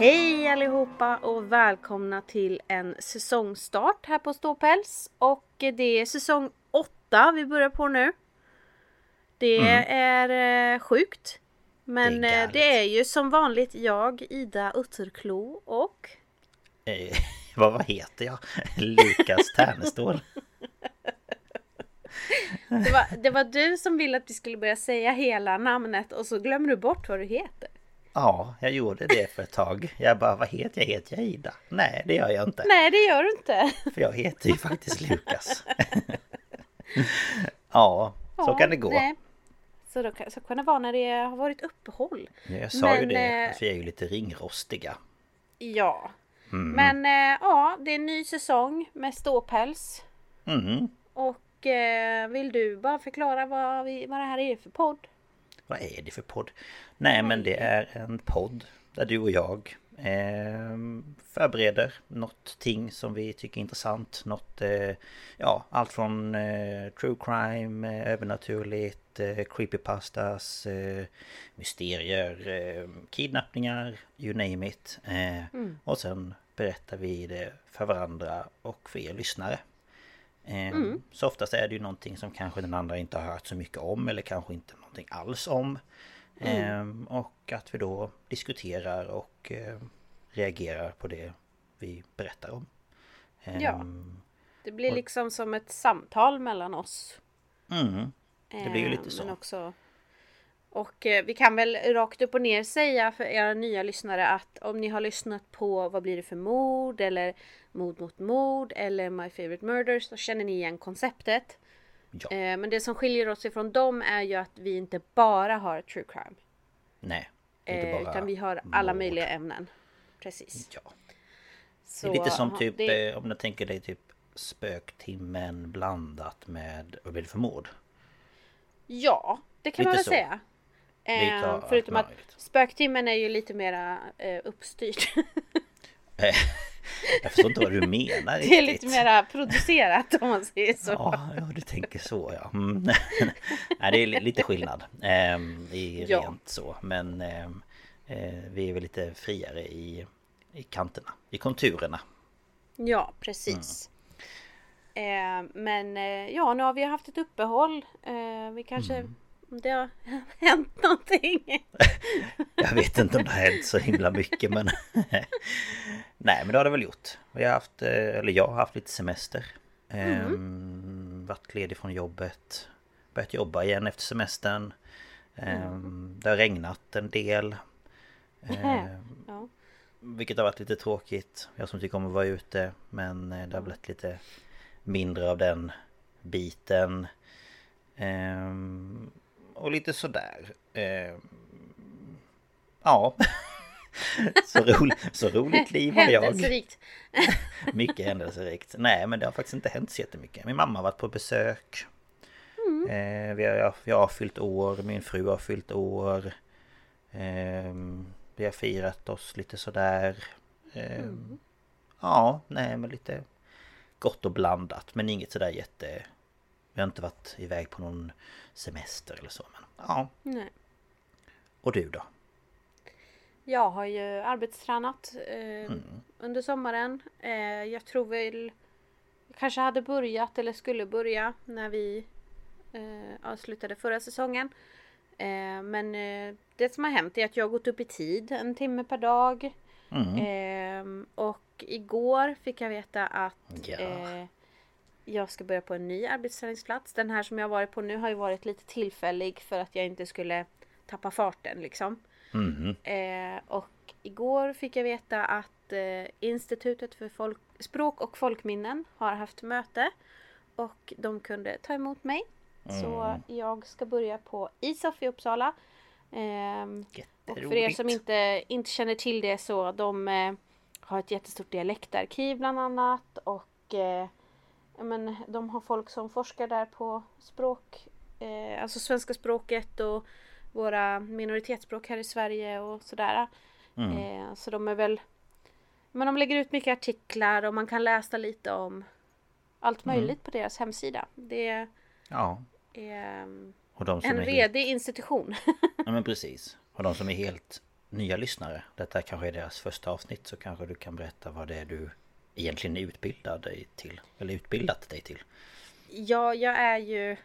Hej allihopa och välkomna till en säsongstart här på Ståpäls. Och det är säsong 8 vi börjar på nu. Det är eh, sjukt. Men Mm. Det är galet. det är ju som vanligt jag, Ida Utterklo och... Eh, vad, vad heter jag? Lukas Tärnestål. Det var, det var du som ville att vi skulle börja säga hela namnet och så glömmer du bort vad du heter. Ja, jag gjorde det för ett tag. Jag bara, vad heter jag? Heter jag Ida? Nej, det gör jag inte. Nej det gör du inte. För jag heter ju faktiskt Lukas. ja, så Ja, kan det gå. nej. Så, då, så kan det vara när det har varit uppehåll. Jag sa ju Men, det, eh, vi är ju lite ringrostiga. Ja. Mm. Men eh, ja, det är en ny säsong med ståpäls. Mm. Och eh, vill du bara förklara vad, vi, vad det här är för podd? Vad är det för podd? Nej men det är en podd där du och jag eh, förbereder något ting som vi tycker är intressant. Något, eh, ja allt från eh, true crime, eh, övernaturligt, eh, creepypastas, eh, mysterier, eh, kidnappningar, you name it. Eh, Och sen berättar vi det för varandra och för er lyssnare. Ehm, Så oftast är det ju någonting som kanske den andra inte har hört så mycket om eller kanske inte någonting alls om. Ehm, och att vi då diskuterar och eh, reagerar på det vi berättar om. Ja. Ehm, Det blir liksom som ett samtal mellan oss. Mm, det blir ju lite så. Men också, och eh, vi kan väl rakt upp och ner säga för era nya lyssnare att om ni har lyssnat på Vad blir det för mord eller Mord mot mord eller My favorite murders så känner ni igen konceptet. Ja. Eh, Men det som skiljer oss ifrån dem är ju att vi inte bara har true crime. Nej, det är inte Eh, bara utan vi har alla mord. möjliga ämnen. Precis. Ja, det Så, är lite som typ, det- eh, om du tänker dig typ Spöktimmen blandat med, vad blir det för mord? Ja, det kan Lite man väl så. säga. Lite Eh, av förutom att spöktimmen är ju lite mera eh, uppstyrt. Eh, Jag förstår inte vad du menar det är lite riktigt. mera producerat om man säger så. Ja, ja, du tänker så ja. Mm. Nej, det är li- lite skillnad ehm, i Ja. rent så. Men ehm, eh, vi är väl lite friare i, i kanterna, i konturerna. Ja, precis. Eh, men eh, ja, nu har vi haft ett uppehåll. Eh, vi kanske... Mm. Det har hänt någonting. Jag vet inte om det har hänt så himla mycket men... Nej men det har det väl gjort. Vi har haft, eh, eller jag har haft lite semester. Ehm, varit ledig från jobbet. Börjat jobba igen efter semestern. Ehm, Det har regnat en del. Ehm, ja. Vilket har varit lite tråkigt. Jag som tycker om att vara ute. Men eh, det har blivit lite mindre av den biten. Ehm, och lite sådär. Ehm, Ja. så, roligt, så roligt liv har jag. Händelserikt. Mycket händelserikt. Nej men det har faktiskt inte hänt så jättemycket. Min mamma har varit på besök. Mm. Eh, vi har, jag har fyllt år, min fru har fyllt år. Eh, vi har firat oss lite sådär. Eh, Mm. Ja, nej men lite gott och blandat. Men inget sådär jätte... Vi har inte varit iväg på någon semester eller så. Men ja. Nej. Och du då? Jag har ju arbetstränat eh, Mm. under sommaren. Eh, jag tror väl kanske hade börjat eller skulle börja när vi eh, avslutade förra säsongen. Eh, men eh, det som har hänt är att jag har gått upp i tid en timme per dag. Mm. Eh, och igår fick jag veta att Ja. Jag ska börja på en ny arbetsträningsplats. Den här som jag har varit på nu har ju varit lite tillfällig för att jag inte skulle tappa farten liksom. Mhm. Eh, och igår fick jag veta att eh, Institutet för folk, språk och folkminnen har haft möte. Och de kunde ta emot mig. Så jag ska börja på ISOF i Uppsala. Ehm, och för er som inte, inte känner till det så de eh, har ett jättestort dialektarkiv bland annat. Och eh, men, de har folk som forskar där på språk. Eh, alltså svenska språket och våra minoritetsspråk här i Sverige och sådär. Eh, så de är väl... Men de lägger ut mycket artiklar och man kan läsa lite om allt möjligt på deras hemsida. Det Ja. är Och de en är helt, redig institution. Ja men precis. Och de som är helt nya lyssnare. Detta kanske är deras första avsnitt. Så kanske du kan berätta vad det är du egentligen är utbildad dig till. Eller utbildat dig till. Ja, jag är ju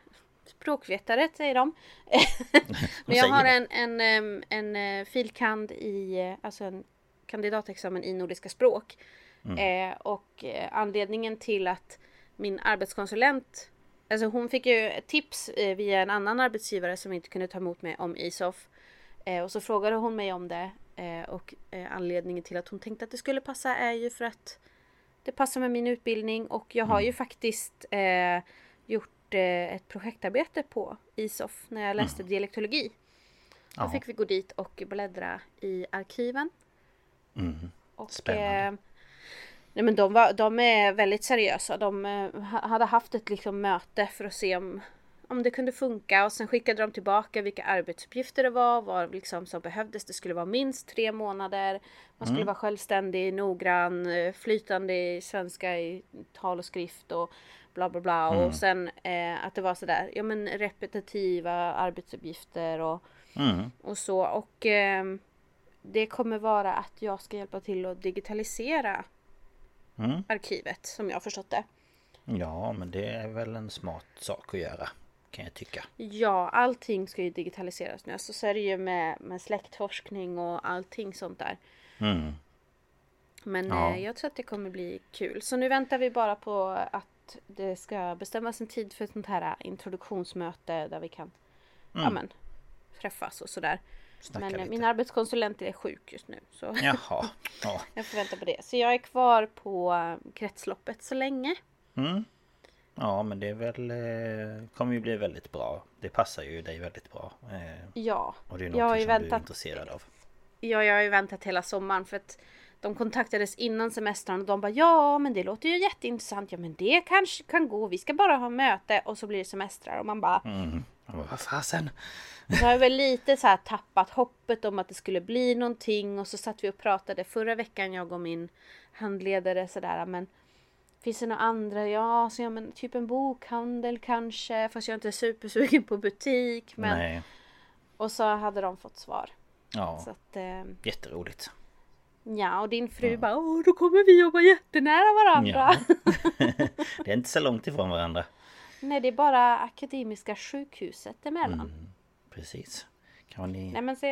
språkvetare säger de. Men jag har en, en, en, eh, filkand i, alltså en kandidatexamen i nordiska språk. Mm. Eh, och eh, anledningen till att min arbetskonsulent, alltså hon fick ju tips via en annan arbetsgivare som inte kunde ta emot mig om ISOF. Eh, och så frågade hon mig om det. Eh, och anledningen till att hon tänkte att det skulle passa är ju för att det passar med min utbildning och jag har ju faktiskt eh, gjort eh, ett projektarbete på ISOF när jag läste dialektologi. Då Ja. fick vi gå dit och bläddra i arkiven. Mm. Och, Spännande. Eh, nej men de, var, de är väldigt seriösa. De eh, ha- hade haft ett liksom, möte för att se om, om det kunde funka och sen skickade de tillbaka vilka arbetsuppgifter det var, vad liksom som behövdes. Det skulle vara minst tre månader. Man skulle vara självständig, noggrann, eh, flytande i svenska i tal och skrift och bla bla bla. Och sen eh, att det var sådär, ja men repetitiva arbetsuppgifter och, Mm. och så. Och ehm, det kommer vara att jag ska hjälpa till att digitalisera Mm. arkivet som jag har förstått det. Ja men det är väl en smart sak att göra. Kan jag tycka. Ja, allting ska ju digitaliseras nu. Så, så är det ju med, med släktforskning och allting sånt där. Mm. Men Ja. eh, jag tror att det kommer bli kul. Så nu väntar vi bara på att det ska bestämmas en tid för ett sånt här introduktionsmöte där vi kan ja, men, träffas och sådär. Snacka Men eh, lite. min arbetskonsulent är sjuk just nu. Så Jaha. Ja. jag får vänta på det. Så jag är kvar på eh, kretsloppet så länge. Mm. Ja men det är väl... Eh, kommer ju bli väldigt bra. Det passar ju dig väldigt bra. Eh, Ja, och det är jag något som du är väntat intresserad av. Ja, jag har ju väntat hela sommaren för att de kontaktades innan semestern och de bara ja men det låter ju jätteintressant. Ja men det kanske kan gå. Vi ska bara ha möte och så blir det semestrar och man bara Mm. Jag vad fasen? Så har jag väl lite så här tappat hoppet om att det skulle bli någonting och så satt vi och pratade förra veckan jag och min handledare sådär men Finns det några andra? Ja, så ja men typ en bokhandel kanske fast jag är inte supersugen på butik men Nej. Och så hade de fått svar. Ja. Så att eh, Jätteroligt. Ja, och din fru bara Åh, då kommer vi jobba jättenära varandra. Ja. det är inte så långt ifrån varandra. Nej, det är bara Akademiska sjukhuset emellan. Mm. Precis. Kan ni... Nej men se,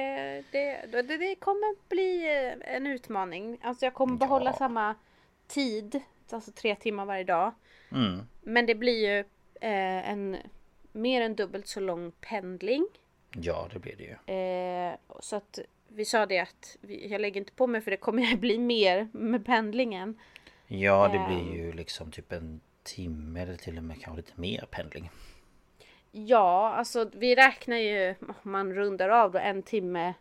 det, det, det kommer bli eh, en utmaning. Alltså jag kommer behålla Ja. samma tid, alltså tre timmar varje dag. Mm. Men det blir ju eh, en mer än dubbelt så lång pendling. Ja det blir det ju. Eh, så att vi sa det att vi, jag lägger inte på mig för det kommer ju bli mer med pendlingen. Ja det Ehm. blir ju liksom typ en timme eller till och med kanske lite mer pendling. Ja, alltså vi räknar ju om man rundar av då en timme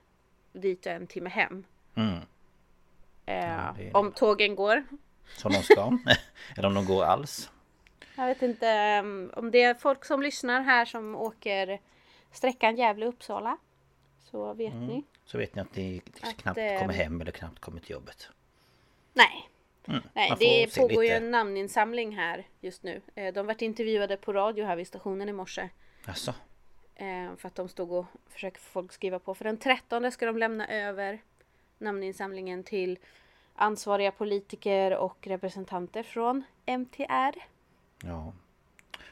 dit och en timme hem. Mm. Eh, är- Om tågen går. Som de ska. Eller om de går alls. Jag vet inte um, om det är folk som lyssnar här som åker sträckan Gävle-Uppsala. Så vet ni. Så vet ni att ni knappt kommer hem eller knappt kommer till jobbet. Nej. Nej, Mm. får det pågår ju lite. en namninsamling här just nu. Eh, De vart intervjuade på radio här vid stationen i morse. Alltså. För att de stod och försöker få folk skriva på. För den 13 ska de lämna över namninsamlingen till ansvariga politiker och representanter från MTR. Ja.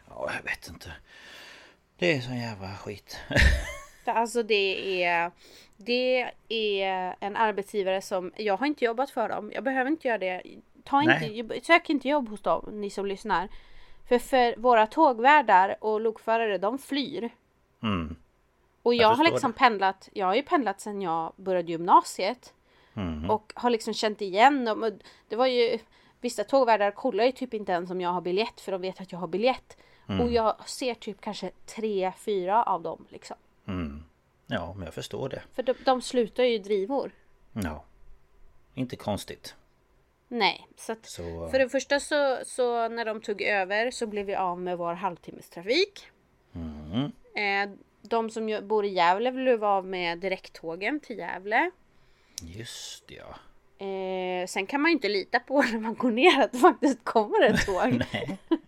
Ja, jag vet inte. Det är sån jävla skit. Alltså det är Det är en arbetsgivare som Jag har inte jobbat för dem Jag behöver inte göra det Ta Nej. inte, Sök inte jobb hos dem Ni som lyssnar För, för våra tågvärdar och lokförare de flyr Mm. Och jag, Jag har liksom det. pendlat Jag har ju pendlat sedan jag började gymnasiet Mm. Och har liksom känt igen dem och Det var ju Vissa tågvärdar kollar ju typ inte ens om jag har biljett för de vet att jag har biljett Mm. Och jag ser typ kanske tre, fyra av dem liksom Mm. Ja, men jag förstår det. För de, de slutar ju drivor Ja. Inte konstigt. Nej, så att Så... för det första så, så när de tog över så blev vi av med vår halvtimmestrafik. Mm. Eh, de som bor i Gävle blev av med direkttågen till Gävle. Just ja. Eh, sen kan man ju inte lita på när man går ner att det faktiskt kommer ett tåg.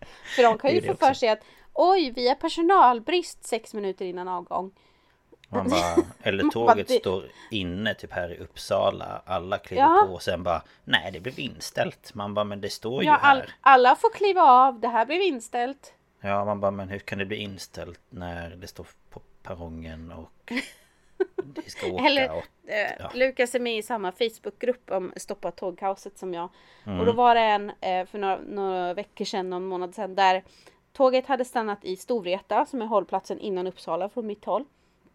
För de kan ju få för sig att oj, vi har personalbrist sex minuter innan avgång. Man bara, eller tåget bara, står inne typ här i Uppsala. Alla kliver Ja. på och sen bara Nej det blev inställt. Man bara men det står ju Ja, all, här. alla får kliva av, det här blev inställt. Ja man bara men hur kan det bli inställt när det står på perrongen och det ska åka Eller och, eh, ja. Lukas är med i samma Facebookgrupp om Stoppa tågkaoset som jag. Och Mm. då var det en eh, för några, några veckor sedan, någon månad sedan, där tåget hade stannat i Storvreta som är hållplatsen innan Uppsala från mitt håll.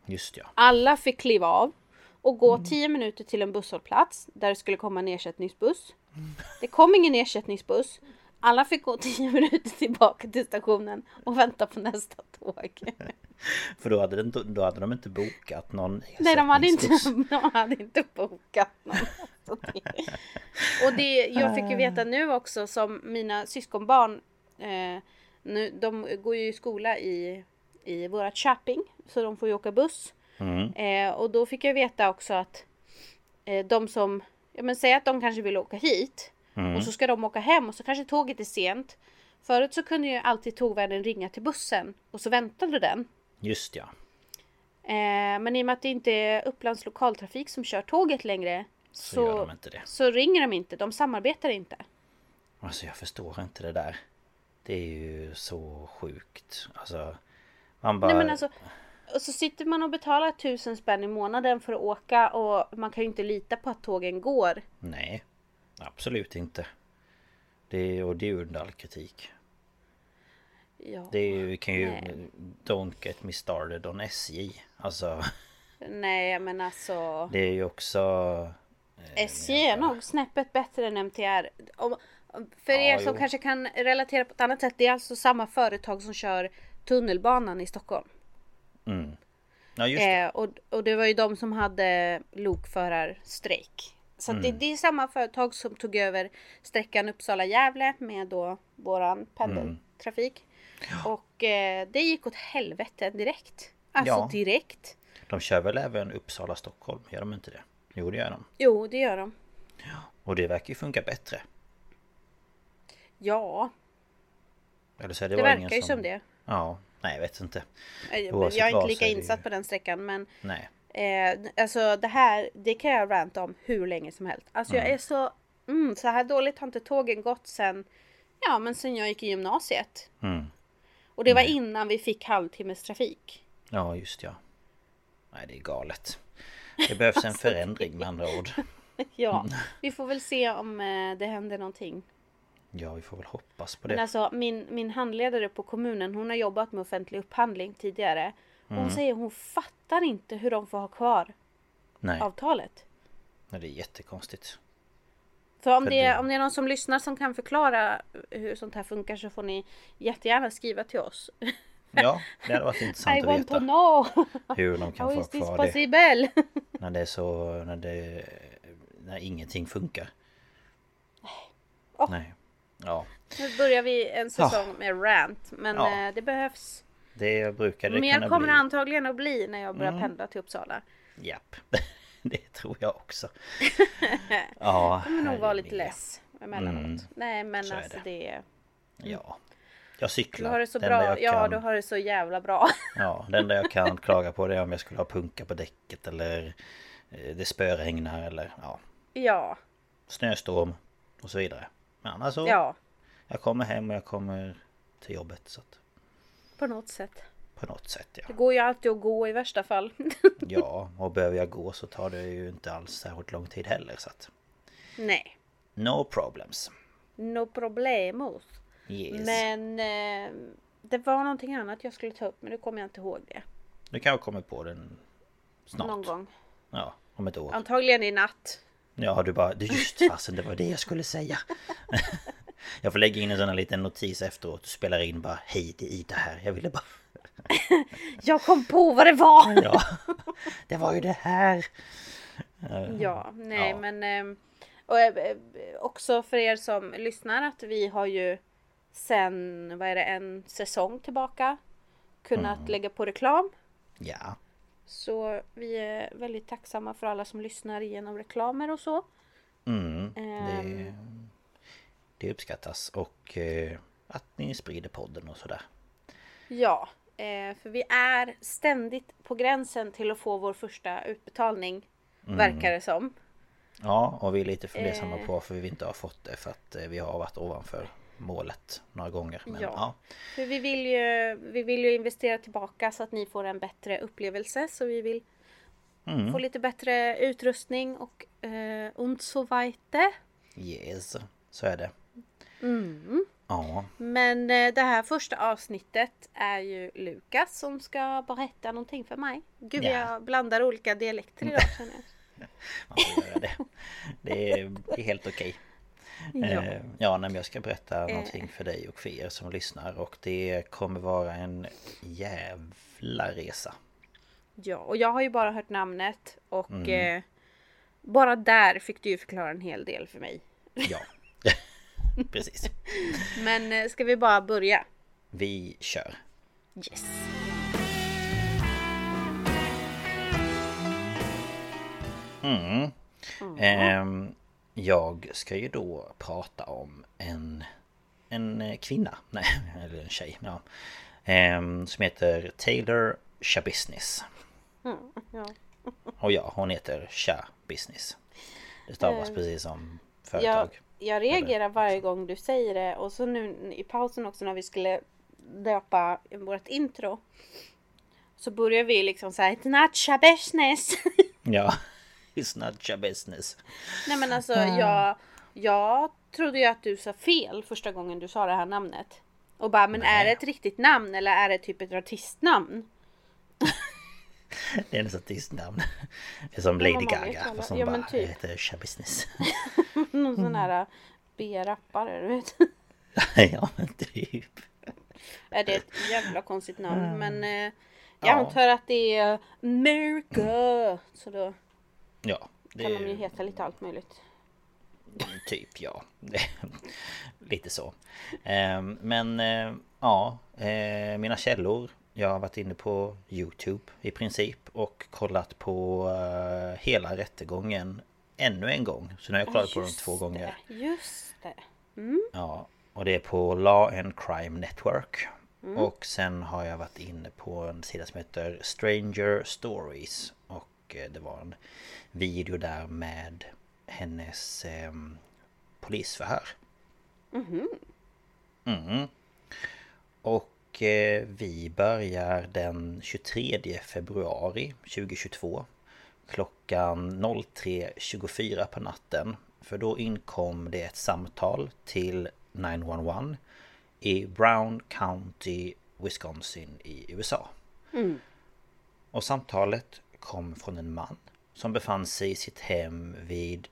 Just ja. Alla fick kliva av och gå Mm. 10 minuter till en busshållplats där det skulle komma en ersättningsbuss. Det kom ingen ersättningsbuss. Alla fick gå 10 minuter tillbaka till stationen och vänta på nästa tåg. För då hade, den, då hade de inte bokat någon Nej, de hade inte, de hade inte bokat någon. Alltså Och det, jag fick ju veta nu också som mina syskonbarn, eh, nu, de går ju i skola i, i vårat Köping, så de får ju åka buss. Mm. Eh, och då fick jag veta också att eh, de som, ja men säg att de kanske vill åka hit Mm. och så ska de åka hem och så kanske tåget är sent. Förut så kunde ju alltid tågvärden ringa till bussen och så väntade den. Just ja. Eh, men i och med att det inte är Upplands lokaltrafik som kör tåget längre Så, så, gör de inte det. så ringer de inte, de samarbetar inte. Alltså jag förstår inte det där. Det är ju så sjukt. Alltså. Man bara. Nej men alltså, och så sitter man och betalar tusen spänn i månaden för att åka och man kan ju inte lita på att tågen går. Nej. Absolut inte. Det är, och det är under all kritik. Ja, Det är, vi kan ju... Nej. Don't get me started on SJ. Alltså. nej men alltså. Det är ju också... SJ är nog snäppet bättre än MTR. Om, om- för Ja, er som jo. kanske kan relatera på ett annat sätt. Det är alltså samma företag som kör tunnelbanan i Stockholm. Mm. Ja just det. Eh, och, och det var ju de som hade lokförarstrejk. Så att det, Mm. det är samma företag som tog över sträckan Uppsala-Gävle med då våran pendeltrafik. Och eh, det gick åt helvete direkt. Alltså Ja. direkt. De kör väl även Uppsala Stockholm? Gör de inte det? Jo det gör de. Jo, det gör de. Och det verkar ju funka bättre. Ja, Eller så är det, det verkar ju som det. Ja, nej jag vet inte. Oavsett Jag är inte lika det ju- insatt på den sträckan men Nej. Eh, alltså det här, det kan jag ranta om hur länge som helst. Alltså jag är så, mm, så här dåligt har inte tågen gått sen, ja men sen jag gick i gymnasiet. Mm. Och det var innan vi fick halvtimmes trafik. Ja just ja. Nej det är galet. Det behövs Alltså, en förändring med andra ord. Ja, vi får väl se om eh, det händer någonting. Ja vi får väl hoppas på Men det. alltså min, min handledare på kommunen, hon har jobbat med offentlig upphandling tidigare. Hon Mm. säger hon fattar inte hur de får ha kvar Nej, avtalet. nej det är jättekonstigt. För om För det, det- om det är någon som lyssnar som kan förklara hur sånt här funkar så får ni jättegärna skriva till oss. Ja, det hade varit intressant I att want veta. to know! Hur de kan How få is this kvar det. possible? När det är så... När det... När ingenting funkar. Åh. Nej. Ja. Nu börjar vi en säsong med rant. Men Ja. eh, det behövs. Det brukar det Mer kunna kommer bli. antagligen att bli när jag börjar pendla till Uppsala. Japp. Det tror jag också. Ja, kommer nog vara lite less emellanåt. Mm. Nej men Så är alltså det. det... Ja. Jag Du cyklar. har det så enda bra. jag Ja kan- du har det så jävla bra. Ja, det enda jag kan klaga på det är om jag skulle ha punka på däcket eller eh, det spöregnar eller ja, ja. snöstorm och så vidare. Men annars så, Ja. jag kommer hem och jag kommer till jobbet så att På något sätt. på något sätt ja. Det går ju alltid att gå i värsta fall. Ja, och behöver jag gå så tar det ju inte alls särskilt lång tid heller så att Nej. no problems. No problemos. Yes. Men eh, det var någonting annat jag skulle ta upp men nu kommer jag inte ihåg det. Du kanske kommer på den snart. Någon gång. Ja, om ett år. Antagligen i natt. Ja, du bara, just fasen, det var det jag skulle säga. jag får lägga in en sån här liten notis efteråt. Du spelar in bara, hej det är Ida här. Jag ville bara, Jag kom på vad det var! ja, det var ju det här. Ja, nej Ja. men eh, och, eh, också för er som lyssnar att vi har ju sen, vad är det, en säsong tillbaka kunnat Mm. lägga på reklam. Ja, Så vi är väldigt tacksamma för alla som lyssnar genom reklamer och så. mm, det, Ehm. Det uppskattas. Och eh, att ni sprider podden och sådär. Ja, eh, för vi är ständigt på gränsen till att få vår första utbetalning. Mm. Verkar det som. Ja, och vi är lite fundersamma Eh. på varför vi inte har fått det. För att eh, vi har varit ovanför målet några gånger. Men Ja. ja, För vi vill, ju, vi vill ju investera tillbaka så att ni får en bättre upplevelse. Så vi vill Mm. få lite bättre utrustning och eh, und so weiter. yes, så är det. Mm. Ja, Men eh, det här första avsnittet är ju Lukas som ska berätta någonting för mig. Gud Ja. jag blandar olika dialekter idag känner jag. man får göra det. Det är, det är helt okej. Ja. Eh, Ja, nej, men jag ska berätta någonting för dig och för er som lyssnar och det kommer vara en jävla resa. Ja, och jag har ju bara hört namnet och Mm. eh, bara där fick du ju förklara en hel del för mig. Ja, precis. Men eh, ska vi bara börja? Vi kör. Yes! Mm. Ehm, jag ska ju då prata om en, en eh, kvinna, nej, eller en tjej, ja. Ehm, som heter Taylor Shabusiness. Ja. Och ja, hon heter Sha Business. Det stavas precis som företag. Jag reagerar varje gång du säger det och så nu i pausen också när vi skulle döpa vårt intro. Så börjar vi liksom säga It's not your business. Ja, it's not your business. Nej men alltså jag, jag trodde ju att du sa fel första gången du sa det här namnet. Och bara men är det ett riktigt namn eller är det typ ett artistnamn? Det är hennes artistnamn. Det är som Lady Gaga. Fast hon Ja, bara typ. heter Sha Business. Någon sån här B-rappare du vet. ja men typ. är det ett jävla konstigt namn men eh, jag Ja. antar att det är America. Så då Ja. Det kan de ju heta lite allt möjligt. typ ja. Lite så. Ehm, Men eh, ja, eh, mina källor. Jag har varit inne på Youtube i princip och kollat på eh, hela rättegången ännu en gång. Så nu har jag kollat på dem Just två gånger. Det, just det. Ja, och det är på Law and Crime Network. Och sen har jag varit inne på en sida som heter Stranger Stories. Och eh, det var en video där med hennes eh, polisförhör. Mhm. Och eh, vi börjar den 23 februari 2022 klockan 03.24 på natten. För då inkom det ett samtal till 911 i Brown County, Wisconsin i USA. Och samtalet kom från en man som befann sig i sitt hem vid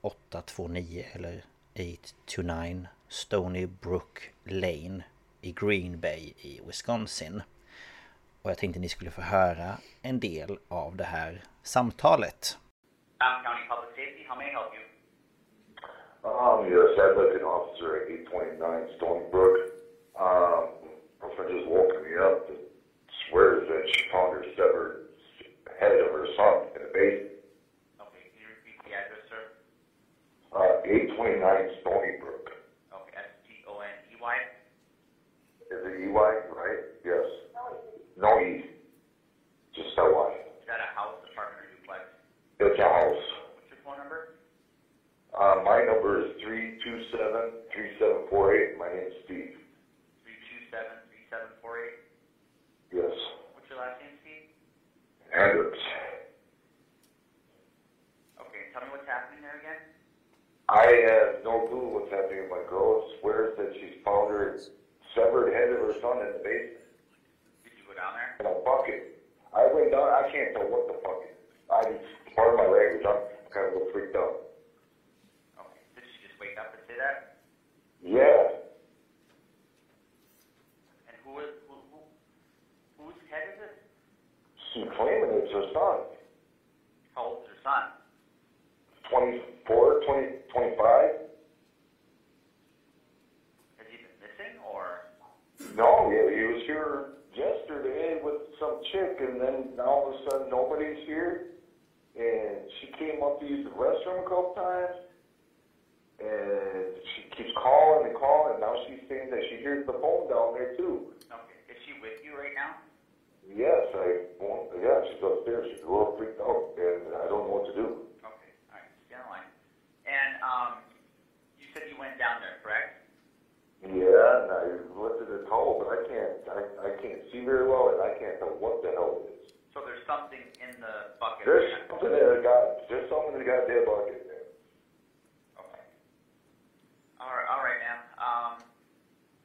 829 eller 829 Stony Brook Lane i Green Bay i Wisconsin. Och jag tänkte ni skulle få höra en del av det här samtalet. Fountain County Public Safety, how may I help you? Um, yes, I'd like an officer at 829 Stony Brook. Um, girlfriend just woken me up and swears that she found her severed head of her son in the basement. Okay, can you repeat the address, sir? Uh, 829 Stony Brook. Okay, S-T-O-N-E-Y? Is it EY, right? Yes. No E. Just Y. Is that a house, apartment, or duplex? It's a house. What's your phone number? Uh, my number is 327-3748. My name's Steve. 327-3748? Yes. What's your last name, Steve? Hendricks. Okay, tell me what's happening there again? I have no clue what's happening. with My girl swears that she's found her severed head of her son in the basement Did you go down there? in a bucket. I went down. I can't tell what the fuck. it- I part of my language. I'm kind of a little freaked out. Okay, did she just wake up and say that? Yeah, And who is, who, who, whose head is it? she's claiming it's her son. How old is her son? 24, 20, 25. Has he been missing, or? No, yeah, he was here yesterday with some chick, and then all of a sudden nobody's here. And she came up to use the restroom a couple times, and she keeps calling and calling. And now she's saying that she hears the phone down there too. Okay, is she with you right now? Yes, I won't. Yeah, she's upstairs. She's a little freaked out, and I don't know what to do. Okay, alright, stay on line. And, um, you said you went down there, correct? Yeah, and I lifted the toe, but I can't. I, I can't see very well, and I can't tell what the hell it is. So there's something in the bucket. There's right now. something in the god. There's something in the goddamn bucket. there. Okay. All right, all right, ma'am. Um,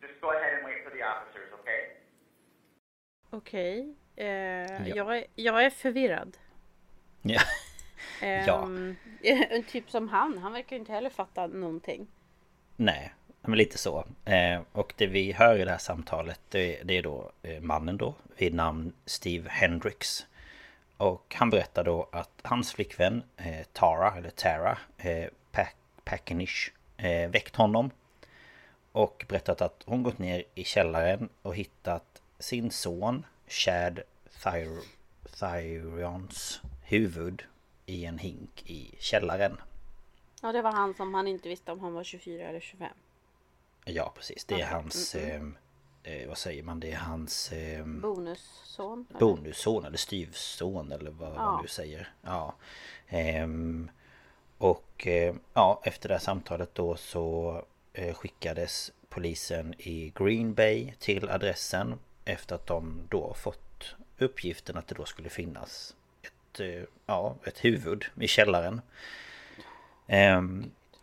just go ahead and wait for the officers, okay? Okej. Eh, Ja. jag, är, jag är förvirrad. Ja. Ja. Ehm, en typ som han. Han verkar ju inte heller fatta någonting. Nej, men lite så. Eh, och det vi hör i det här samtalet det, det är då eh, mannen då vid namn Steve Hendricks. Och han berättar då att hans flickvän eh, Tara, eller Tara, eh, Pack, Packenish, väckt honom. Och berättat att hon gått ner i källaren och hittat sin son Chad Thyr, Thyrions huvud i en hink i källaren. Ja, det var han som han inte visste om han var 24 eller 25. Ja precis, det är hans... Eh, eh, vad säger man? Det är hans eh, Bonusson. eller? bonusson eller styvson eller vad Ja. man nu säger. Ja. Ehm, och eh, ja, efter det här samtalet då så eh, skickades polisen i Green Bay till adressen efter att de då fått uppgiften att det då skulle finnas ett, eh, ja, ett huvud i källaren.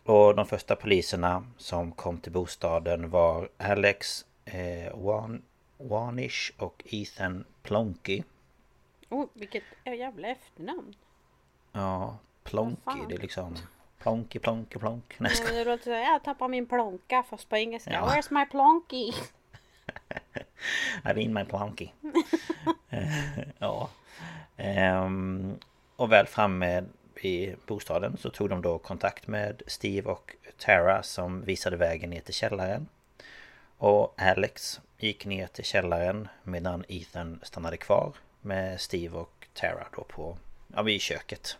Och de första poliserna som kom till bostaden var Alex eh, Wan, Wanish och Ethan Plonky. Oh, vilket jävla efternamn. Ja, Plonky, det är liksom Plonky, Plonky, Plonk. Nej, jag. Det låter här, jag tappar min plonka fast på engelska. Ja. Where's my plonky? I mean my Plonky. Ja. Ehm, och väl framme i bostaden så tog de då kontakt med Steve och Tara som visade vägen ner till källaren. Och Alex gick ner till källaren medan Ethan stannade kvar med Steve och Tara då på, ja vid köket.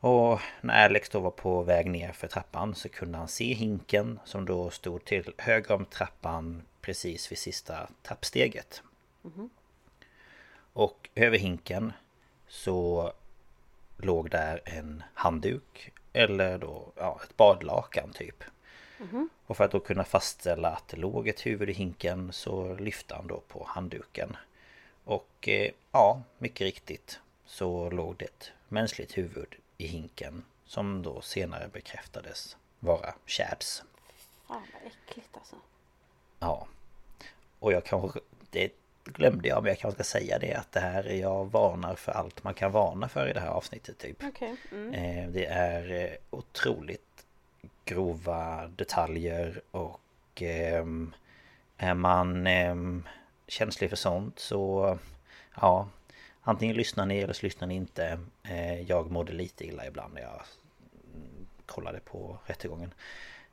Och när Alex då var på väg ner för trappan så kunde han se hinken som då stod till höger om trappan precis vid sista trappsteget. Och över hinken så låg där en handduk eller då ja, ett badlakan typ. Och för att då kunna fastställa att det låg ett huvud i hinken så lyfte han då på handduken. Och eh, ja, mycket riktigt så låg det ett mänskligt huvud i hinken som då senare bekräftades vara Chads. Fan vad äckligt alltså. Ja. Och jag kanske... Det glömde jag men jag kanske ska säga det att det här jag varnar för allt man kan varna för i det här avsnittet typ. Okej. Mm. Eh, Det är eh, otroligt grova detaljer och ehm, Är man eh, känslig för sånt så ja Antingen lyssnar ni eller så lyssnar ni inte eh, Jag mådde lite illa ibland när jag kollade på rättegången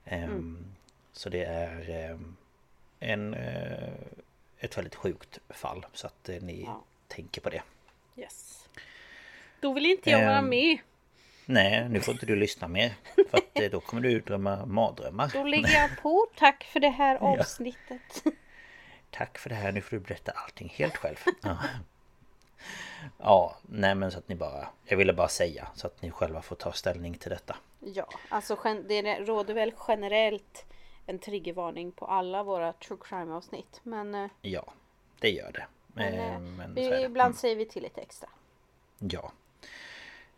mm. Så det är ehm, en, ett väldigt sjukt fall så att eh, ni ja. tänker på det Yes Då vill inte jag vara ehm, med Nej, nu får inte du lyssna mer. För att eh, då kommer du drömma mardrömmar. Då lägger jag på. Tack för det här avsnittet. Ja. Tack för det här. Nu får du berätta allting helt själv. Ja. ja, nej men så att ni bara... Jag ville bara säga så att ni själva får ta ställning till detta. Ja, alltså det råder väl generellt en triggervarning på alla våra true crime avsnitt. Men... Eh, ja, det gör det. Men, eh, men vi, ibland mm. säger vi till lite extra. Ja.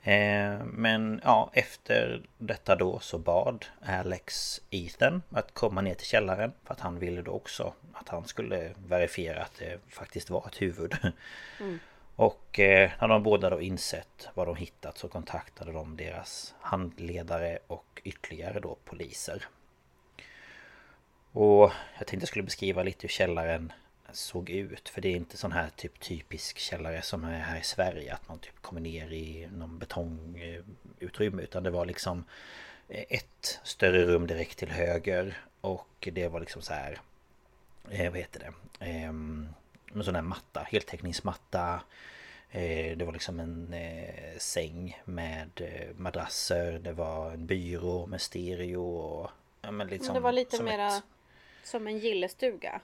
Eh, men ja, efter detta då så bad Alex Ethan att komma ner till källaren för att han ville då också att han skulle verifiera att det faktiskt var ett huvud. Mm. Och eh, när de båda då insett vad de hittat så kontaktade de deras handledare och ytterligare då poliser. Och jag tänkte jag skulle beskriva lite hur källaren såg ut. För det är inte sån här typ typisk källare som är här i Sverige. Att man typ kommer ner i någon betongutrymme. Utan det var liksom ett större rum direkt till höger. Och det var liksom så här... Eh, vad heter det? Eh, en sån här matta, heltäckningsmatta. Eh, det var liksom en eh, säng med madrasser. Det var en byrå med stereo. Och, ja, men liksom det var lite mera ett... som en gillestuga.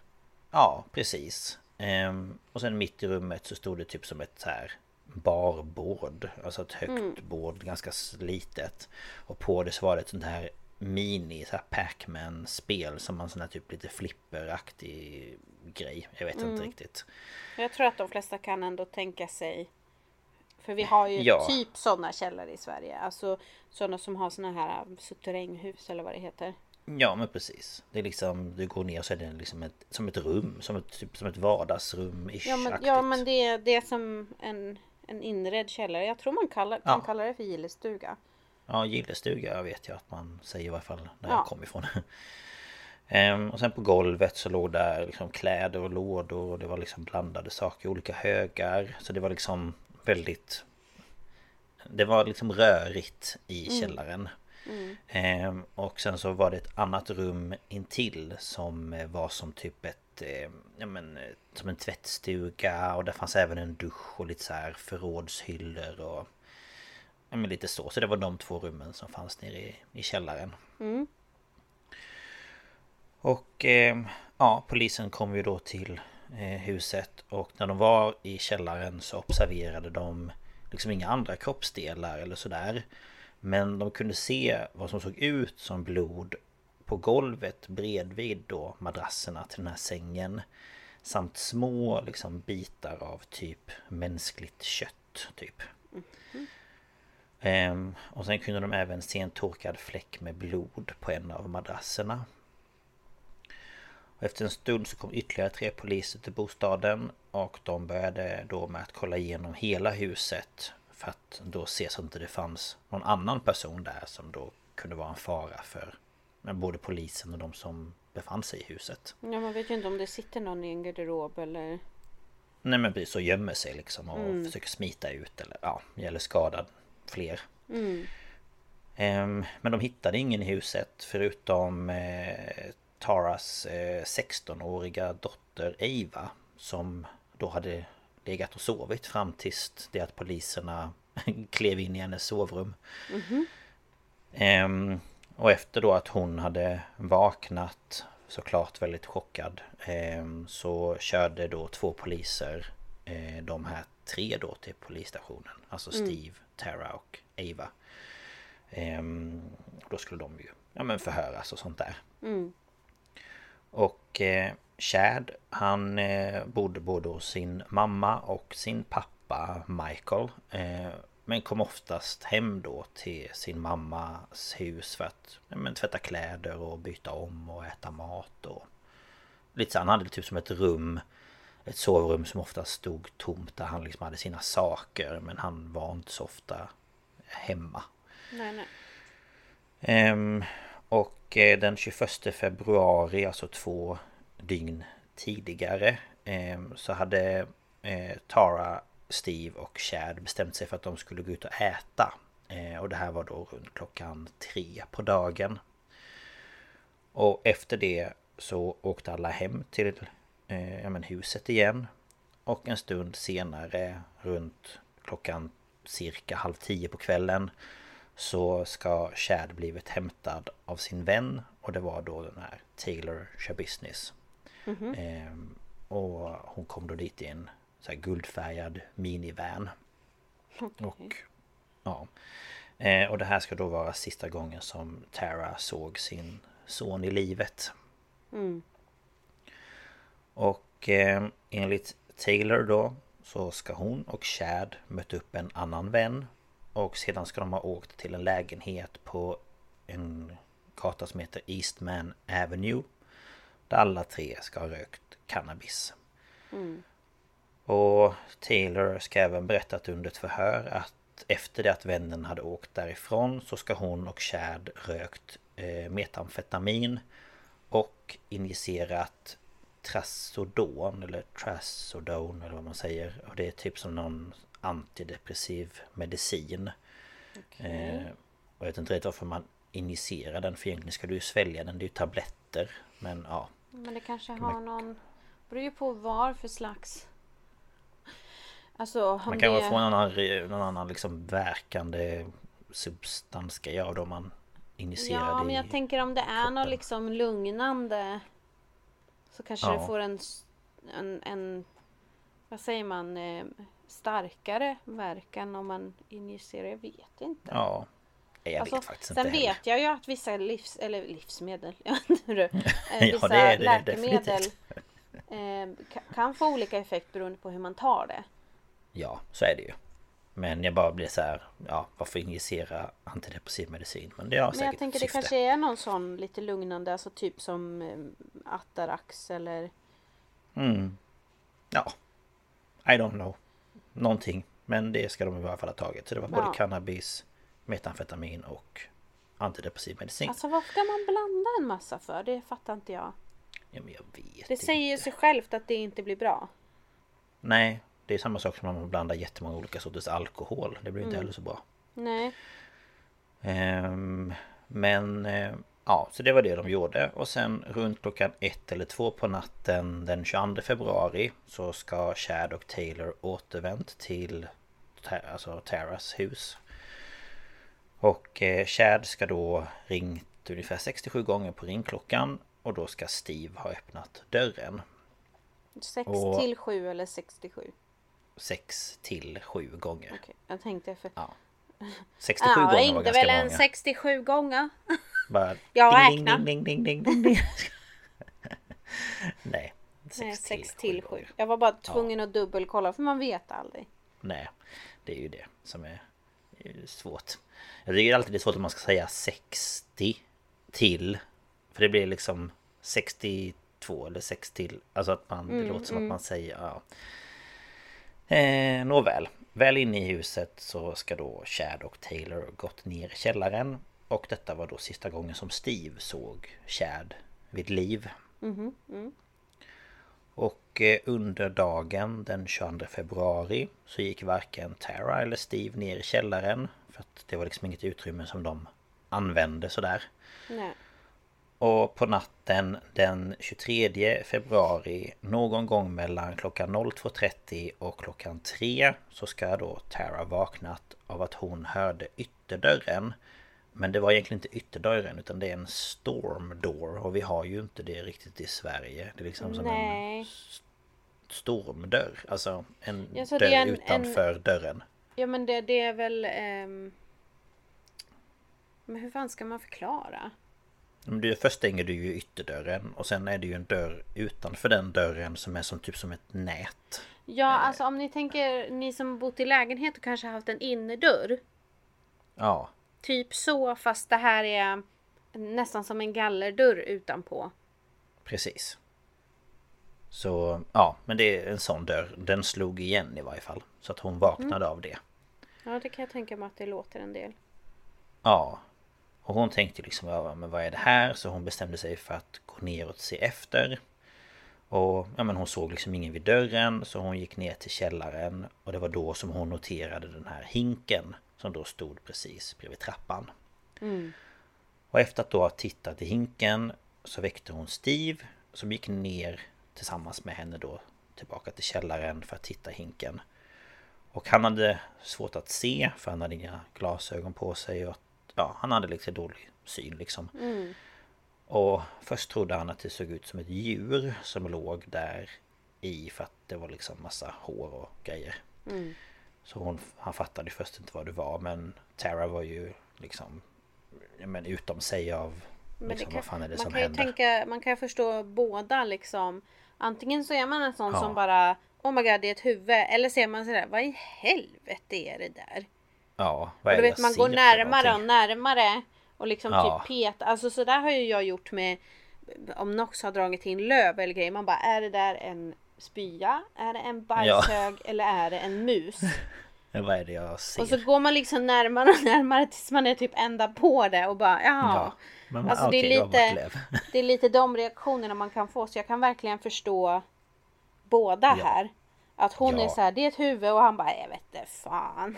Ja, precis. Ehm, och sen mitt i rummet så stod det typ som ett så här barbord. Alltså ett högt mm. bord, ganska litet. Och på det så var det ett sånt här mini så här Pac-Man spel som man sån här typ lite flipperaktig grej. Jag vet mm. inte riktigt. Jag tror att de flesta kan ändå tänka sig för vi har ju ja. typ sådana källare i Sverige. Alltså sådana som har sådana här suterränghus eller vad det heter. Ja men precis. Det är liksom, du går ner och så är det liksom ett, som ett rum, som ett, typ, som ett vardagsrum ja, men, ja men det, det är som en, en inredd källare. Jag tror man kallar, kan ja. kalla det för gillestuga. Ja gillestuga vet jag att man säger i varje fall där ja. jag kommer ifrån. ehm, och sen på golvet så låg där liksom kläder och lådor och det var liksom blandade saker, olika högar. Så det var liksom väldigt... Det var liksom rörigt i mm. källaren. Mm. Ehm, och sen så var det ett annat rum intill som var som typ ett eh, ja, men, som en tvättstuga och där fanns även en dusch och lite så här förrådshyllor och ja, men lite så. Så det var de två rummen som fanns nere i, i källaren. Mm. Och eh, ja, polisen kom ju då till eh, huset och när de var i källaren så observerade de liksom inga andra kroppsdelar eller sådär. Men de kunde se vad som såg ut som blod på golvet bredvid då madrasserna till den här sängen. Samt små liksom bitar av typ mänskligt kött typ. Mm. Ehm, och sen kunde de även se en torkad fläck med blod på en av madrasserna. Och efter en stund så kom ytterligare tre poliser till bostaden och de började då med att kolla igenom hela huset för att då se så att det inte fanns någon annan person där som då kunde vara en fara för både polisen och de som befann sig i huset. Ja man vet ju inte om det sitter någon i en garderob eller... Nej men precis så gömmer sig liksom och mm. försöker smita ut eller ja, eller skadad fler. Mm. Um, men de hittade ingen i huset förutom eh, Taras eh, 16-åriga dotter Eva som då hade legat och sovit fram tills det att poliserna klev in i hennes sovrum. Mm -hmm. och efter då att hon hade vaknat såklart väldigt chockad ehm, så körde då två poliser eh, de här tre då till polisstationen. Alltså mm. Steve, mm. Tara och Ava. Ehm, då skulle de ju ja, men förhöras och sånt där. Mm. Och eh, Chad han eh, bodde både hos sin mamma och sin pappa Michael. Eh, men kom oftast hem då till sin mammas hus för att ja, men, tvätta kläder och byta om och äta mat och lite så. Han hade typ som ett rum ett sovrum som ofta stod tomt där han liksom hade sina saker men han var inte så ofta hemma. Nej, nej. Ehm, och eh, den 21 februari, alltså två dygn tidigare eh, så hade eh, Tara, Steve och Chad bestämt sig för att de skulle gå ut och äta. Eh, och det här var då runt klockan tre på dagen. Och efter det så åkte alla hem till eh, ja, men huset igen. Och en stund senare runt klockan cirka halv tio på kvällen så ska Chad blivit hämtad av sin vän och det var då den här Taylor Shabusiness. Mm -hmm. ehm, och hon kom då dit i en så här guldfärgad minivan. Okay. Och ja. Ehm, och det här ska då vara sista gången som Tara såg sin son i livet. Mm. Och eh, enligt Taylor då så ska hon och Chad möta upp en annan vän och sedan ska de ha åkt till en lägenhet på en gata som heter Eastman Avenue. Där alla tre ska ha rökt cannabis. Mm. Och Taylor ska även berättat under ett förhör att efter det att vännen hade åkt därifrån så ska hon och Chad rökt eh, metamfetamin och injicerat Trasodon eller Trasodon eller vad man säger. Och det är typ som någon antidepressiv medicin. Okay. Eh, och jag vet inte riktigt varför man injicerar den för egentligen ska du ju svälja den. Det är ju tabletter. Men ja. Men det kanske har någon... beror ju på vad för slags... Alltså Man kan det... få någon annan, någon annan liksom verkande substans ska jag då man injicerar Ja men jag tänker om det är något liksom lugnande Så kanske ja. det får en, en, en Vad säger man eh, Starkare verkan om man injicerar, jag vet inte Ja jag alltså, vet faktiskt sen inte vet jag ju att vissa livs, eller livsmedel, du, vissa ja, det är det, läkemedel eh, kan få olika effekt beroende på hur man tar det. Ja, så är det ju. Men jag bara blir så här, ja varför injicera antidepressiv medicin? Men det har säkert Men jag tänker syfte. det kanske är någon sån lite lugnande, alltså typ som eh, Atarax eller... Mm. Ja. I don't know. Någonting. Men det ska de i alla fall ha tagit. Så det var ja. både cannabis, metamfetamin och antidepressiv medicin. Alltså varför ska man blanda en massa för? Det fattar inte jag. Ja men jag vet Det säger ju sig självt att det inte blir bra. Nej, det är samma sak som om man blandar jättemånga olika sorters alkohol. Det blir inte mm. heller så bra. Nej. Um, men uh, ja, så det var det de gjorde. Och sen runt klockan ett eller två på natten den 22 februari så ska Chad och Taylor återvänt till alltså Taras hus. Och eh, Chad ska då ringt ungefär 67 gånger på ringklockan och då ska Steve ha öppnat dörren. 6 och... till 7 eller 67? 6 till 7 gånger. Okay, jag tänkte för... Ja. 67 ja, gånger var ganska många. väl en 67 gånger. Bara jag räknar. Ding, ding, ding, ding, ding. Nej. 6 till, till 7. Jag var bara tvungen ja. att dubbelkolla för man vet aldrig. Nej, det är ju det som är svårt. Jag tycker alltid det är svårt om man ska säga 60 till. För det blir liksom 62 eller 6 till. Alltså att man, mm, det låter som mm. att man säger ja. Eh, nåväl, väl inne i huset så ska då Chad och Taylor gått ner i källaren. Och detta var då sista gången som Steve såg Chad vid liv. Mm, mm. Och eh, under dagen den 22 februari så gick varken Tara eller Steve ner i källaren. För att det var liksom inget utrymme som de använde sådär. Nej. Och på natten den 23 februari någon gång mellan klockan 02.30 och klockan 3 så ska då Tara vaknat av att hon hörde ytterdörren. Men det var egentligen inte ytterdörren utan det är en storm door och vi har ju inte det riktigt i Sverige. Det är liksom som Nej. en stormdörr. Alltså en ja, dörr en, utanför en... dörren. Ja men det, det är väl... Um... Men hur fan ska man förklara? Men det först stänger du ju ytterdörren och sen är det ju en dörr utanför den dörren som är som typ som ett nät. Ja, eh. alltså om ni tänker ni som bott i lägenhet och kanske haft en innerdörr. Ja. Typ så fast det här är nästan som en gallerdörr utanpå. Precis. Så ja, men det är en sån dörr. Den slog igen i varje fall. Så att hon vaknade mm. av det. Ja, det kan jag tänka mig att det låter en del. Ja, och hon tänkte liksom, ja men vad är det här? Så hon bestämde sig för att gå ner och se efter. Och ja, men hon såg liksom ingen vid dörren så hon gick ner till källaren och det var då som hon noterade den här hinken som då stod precis bredvid trappan. Och efter att då ha tittat i hinken så väckte hon Steve som gick ner tillsammans med henne då tillbaka till källaren för att titta i hinken. Och han hade svårt att se för han hade inga glasögon på sig och ja, han hade lite dålig syn liksom. Och först trodde han att det såg ut som ett djur som låg där i för att det var liksom massa hår och grejer. Så hon, han fattade först inte vad det var men Tara var ju liksom men utom sig av Men liksom, det vad fan är det man som kan ju händer? tänka, man kan ju förstå båda liksom. Antingen så är man en sån Ja. som bara Oh my god det är ett huvud. Eller ser man sådär vad i helvete är det där? Ja, vad är det vet man går närmare och närmare. Och liksom Ja. typ peta. Alltså sådär har ju jag gjort med om Nox har dragit in löv eller grejer. Man bara är det där en spya? Är det en bajshög? Eller är det en mus? Ja, vad är det jag ser? Och så går man liksom närmare och närmare tills man är typ ända på det och bara jaha. Ja, men Alltså det, är det ett lite, det är lite de reaktionerna man kan få så jag kan verkligen förstå båda Ja. här. Att hon Ja. är så här, det är ett huvud och han bara jag vet inte fan.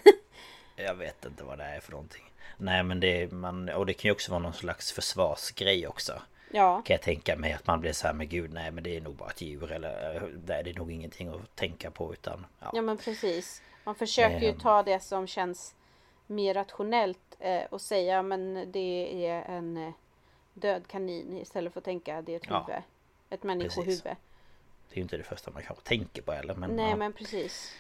Jag vet inte vad det är för någonting. Nej men det är man, och det kan ju också vara någon slags försvarsgrej också. Ja. Kan jag tänka mig att man blir så här med gud nej men det är nog bara ett djur eller nej, det är nog ingenting att tänka på utan ja. ja men precis. Man försöker ju ta det som känns mer rationellt eh, och säga men det är en eh, död kanin istället för att tänka det är ett Ja, huvud. Ett människohuvud. Det är ju inte det första man kanske tänker på heller men Nej ja. men precis.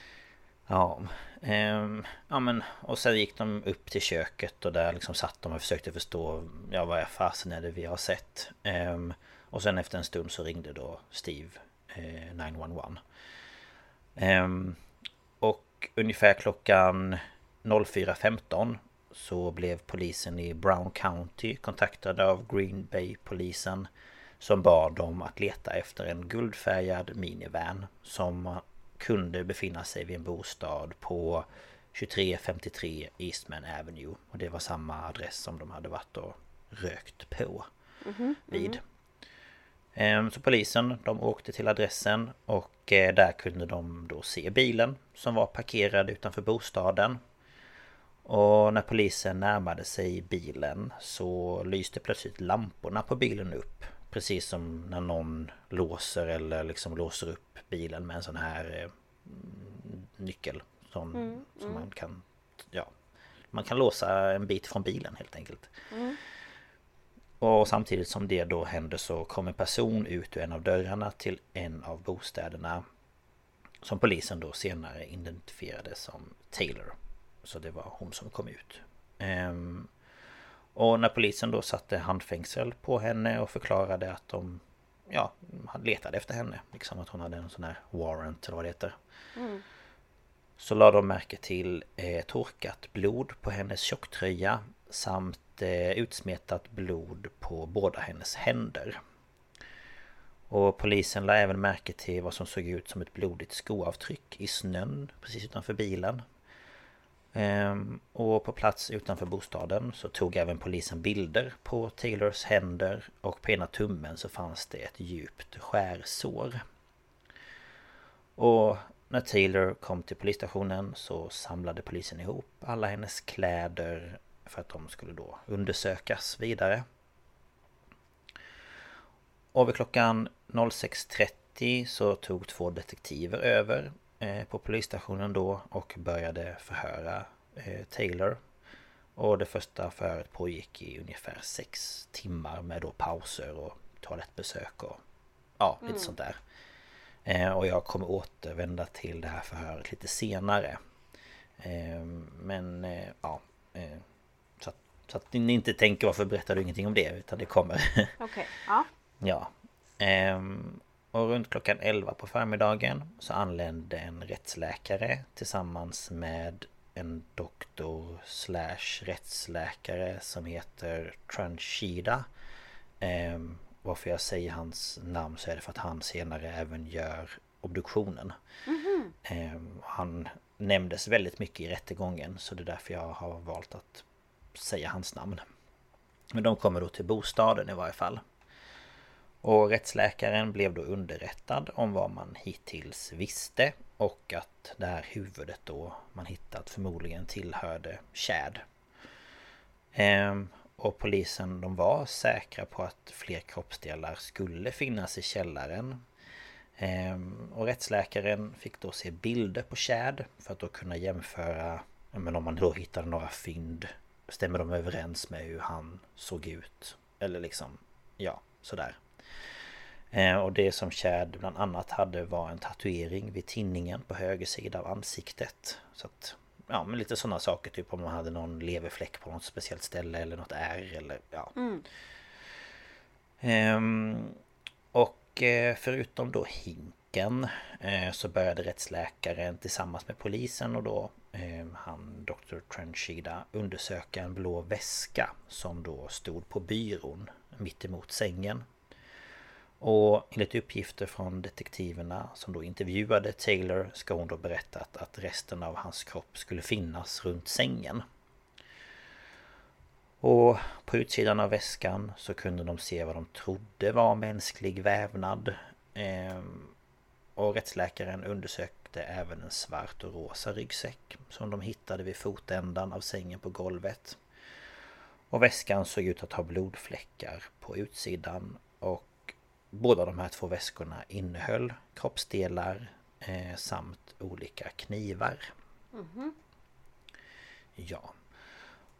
Ja, ehm, ja men och sen gick de upp till köket och där liksom satt de och försökte förstå Ja vad är fasen är det vi har sett? Ehm, och sen efter en stund så ringde då Steve eh, 911 Ehm, Och ungefär klockan 04.15 så blev polisen i Brown County kontaktade av Green Bay-polisen som bad dem att leta efter en guldfärgad minivan som kunde befinna sig vid en bostad på 2353 Eastman Avenue. Och det var samma adress som de hade varit och rökt på vid. Ehm, Så polisen de åkte till adressen och eh, där kunde de då se bilen som var parkerad utanför bostaden. Och när polisen närmade sig bilen så lyste plötsligt lamporna på bilen upp. Precis som när någon låser eller liksom låser upp bilen med en sån här eh, mm, nyckel. Sån, som man kan... Ja, man kan låsa en bit från bilen helt enkelt. Och samtidigt som det då händer så kom en person ut ur en av dörrarna till en av bostäderna. Som polisen då senare identifierade som Taylor. Så det var hon som kom ut. Ehm, och när polisen då satte handfängsel på henne och förklarade att de Ja, letade efter henne. Liksom att hon hade en sån här warrant eller vad det heter. Så lade de märke till eh, torkat blod på hennes tjocktröja samt eh, utsmetat blod på båda hennes händer. Och polisen lade även märke till vad som såg ut som ett blodigt skoavtryck i snön precis utanför bilen. Ehm, och på plats utanför bostaden så tog även polisen bilder på Taylors händer och på ena tummen så fanns det ett djupt skärsår. Och när Taylor kom till polisstationen så samlade polisen ihop alla hennes kläder för att de skulle då undersökas vidare. Och vid klockan 06.30 så tog två detektiver över på polisstationen då och började förhöra eh, Taylor. Och det första förhöret pågick i ungefär sex timmar med då pauser och toalettbesök och ja, lite sånt där. Eh, och jag kommer återvända till det här förhöret lite senare. Eh, men eh, ja, eh, så, att, så att ni inte tänker varför berättar du ingenting om det utan det kommer. Okej. Ja. Ja. Och runt klockan 11 på förmiddagen så anlände en rättsläkare tillsammans med en doktor slash rättsläkare som heter Tranchida. Ehm, varför jag säger hans namn så är det för att han senare även gör obduktionen. Ehm, han nämndes väldigt mycket i rättegången så det är därför jag har valt att säga hans namn. Men de kommer då till bostaden i varje fall. Och rättsläkaren blev då underrättad om vad man hittills visste och att det här huvudet då man hittat förmodligen tillhörde Chad. Ehm, och polisen de var säkra på att fler kroppsdelar skulle finnas i källaren. Ehm, och rättsläkaren fick då se bilder på Chad för att då kunna jämföra men om man då hittade några fynd Stämmer de överens med hur han såg ut? Eller liksom, ja, sådär. Eh, och det som Chad bland annat hade var en tatuering vid tinningen på höger sida av ansiktet. Så att, ja men lite sådana saker, typ om man hade någon leverfläck på något speciellt ställe eller något ärr eller ja. Mm. Ehm, och eh, förutom då hinken eh, så började rättsläkaren tillsammans med polisen och då eh, han Dr. Trenchida undersöka en blå väska som då stod på byrån mitt emot sängen. Och enligt uppgifter från detektiverna som då intervjuade Taylor ska hon då berättat att resten av hans kropp skulle finnas runt sängen. Och på utsidan av väskan så kunde de se vad de trodde var mänsklig vävnad. Ehm, och rättsläkaren undersökte även en svart och rosa ryggsäck som de hittade vid fotändan av sängen på golvet. Och väskan såg ut att ha blodfläckar på utsidan och båda de här två väskorna innehöll kroppsdelar eh, samt olika knivar. Ja.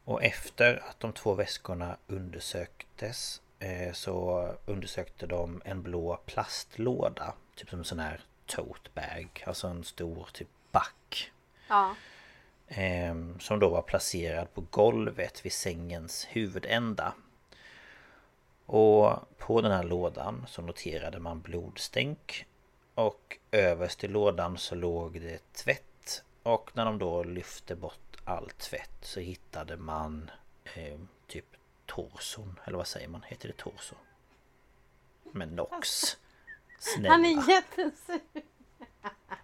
Och efter att de två väskorna undersöktes eh, så undersökte de en blå plastlåda. Typ som en sån här tote bag. Alltså en stor typ back. Ja. Eh, som då var placerad på golvet vid sängens huvudända. Och på den här lådan så noterade man blodstänk. Och överst i lådan så låg det tvätt. Och när de då lyfte bort all tvätt så hittade man eh, typ torson. Eller vad säger man? Heter det torso? Men Nox. Snälla. Han är jättesur.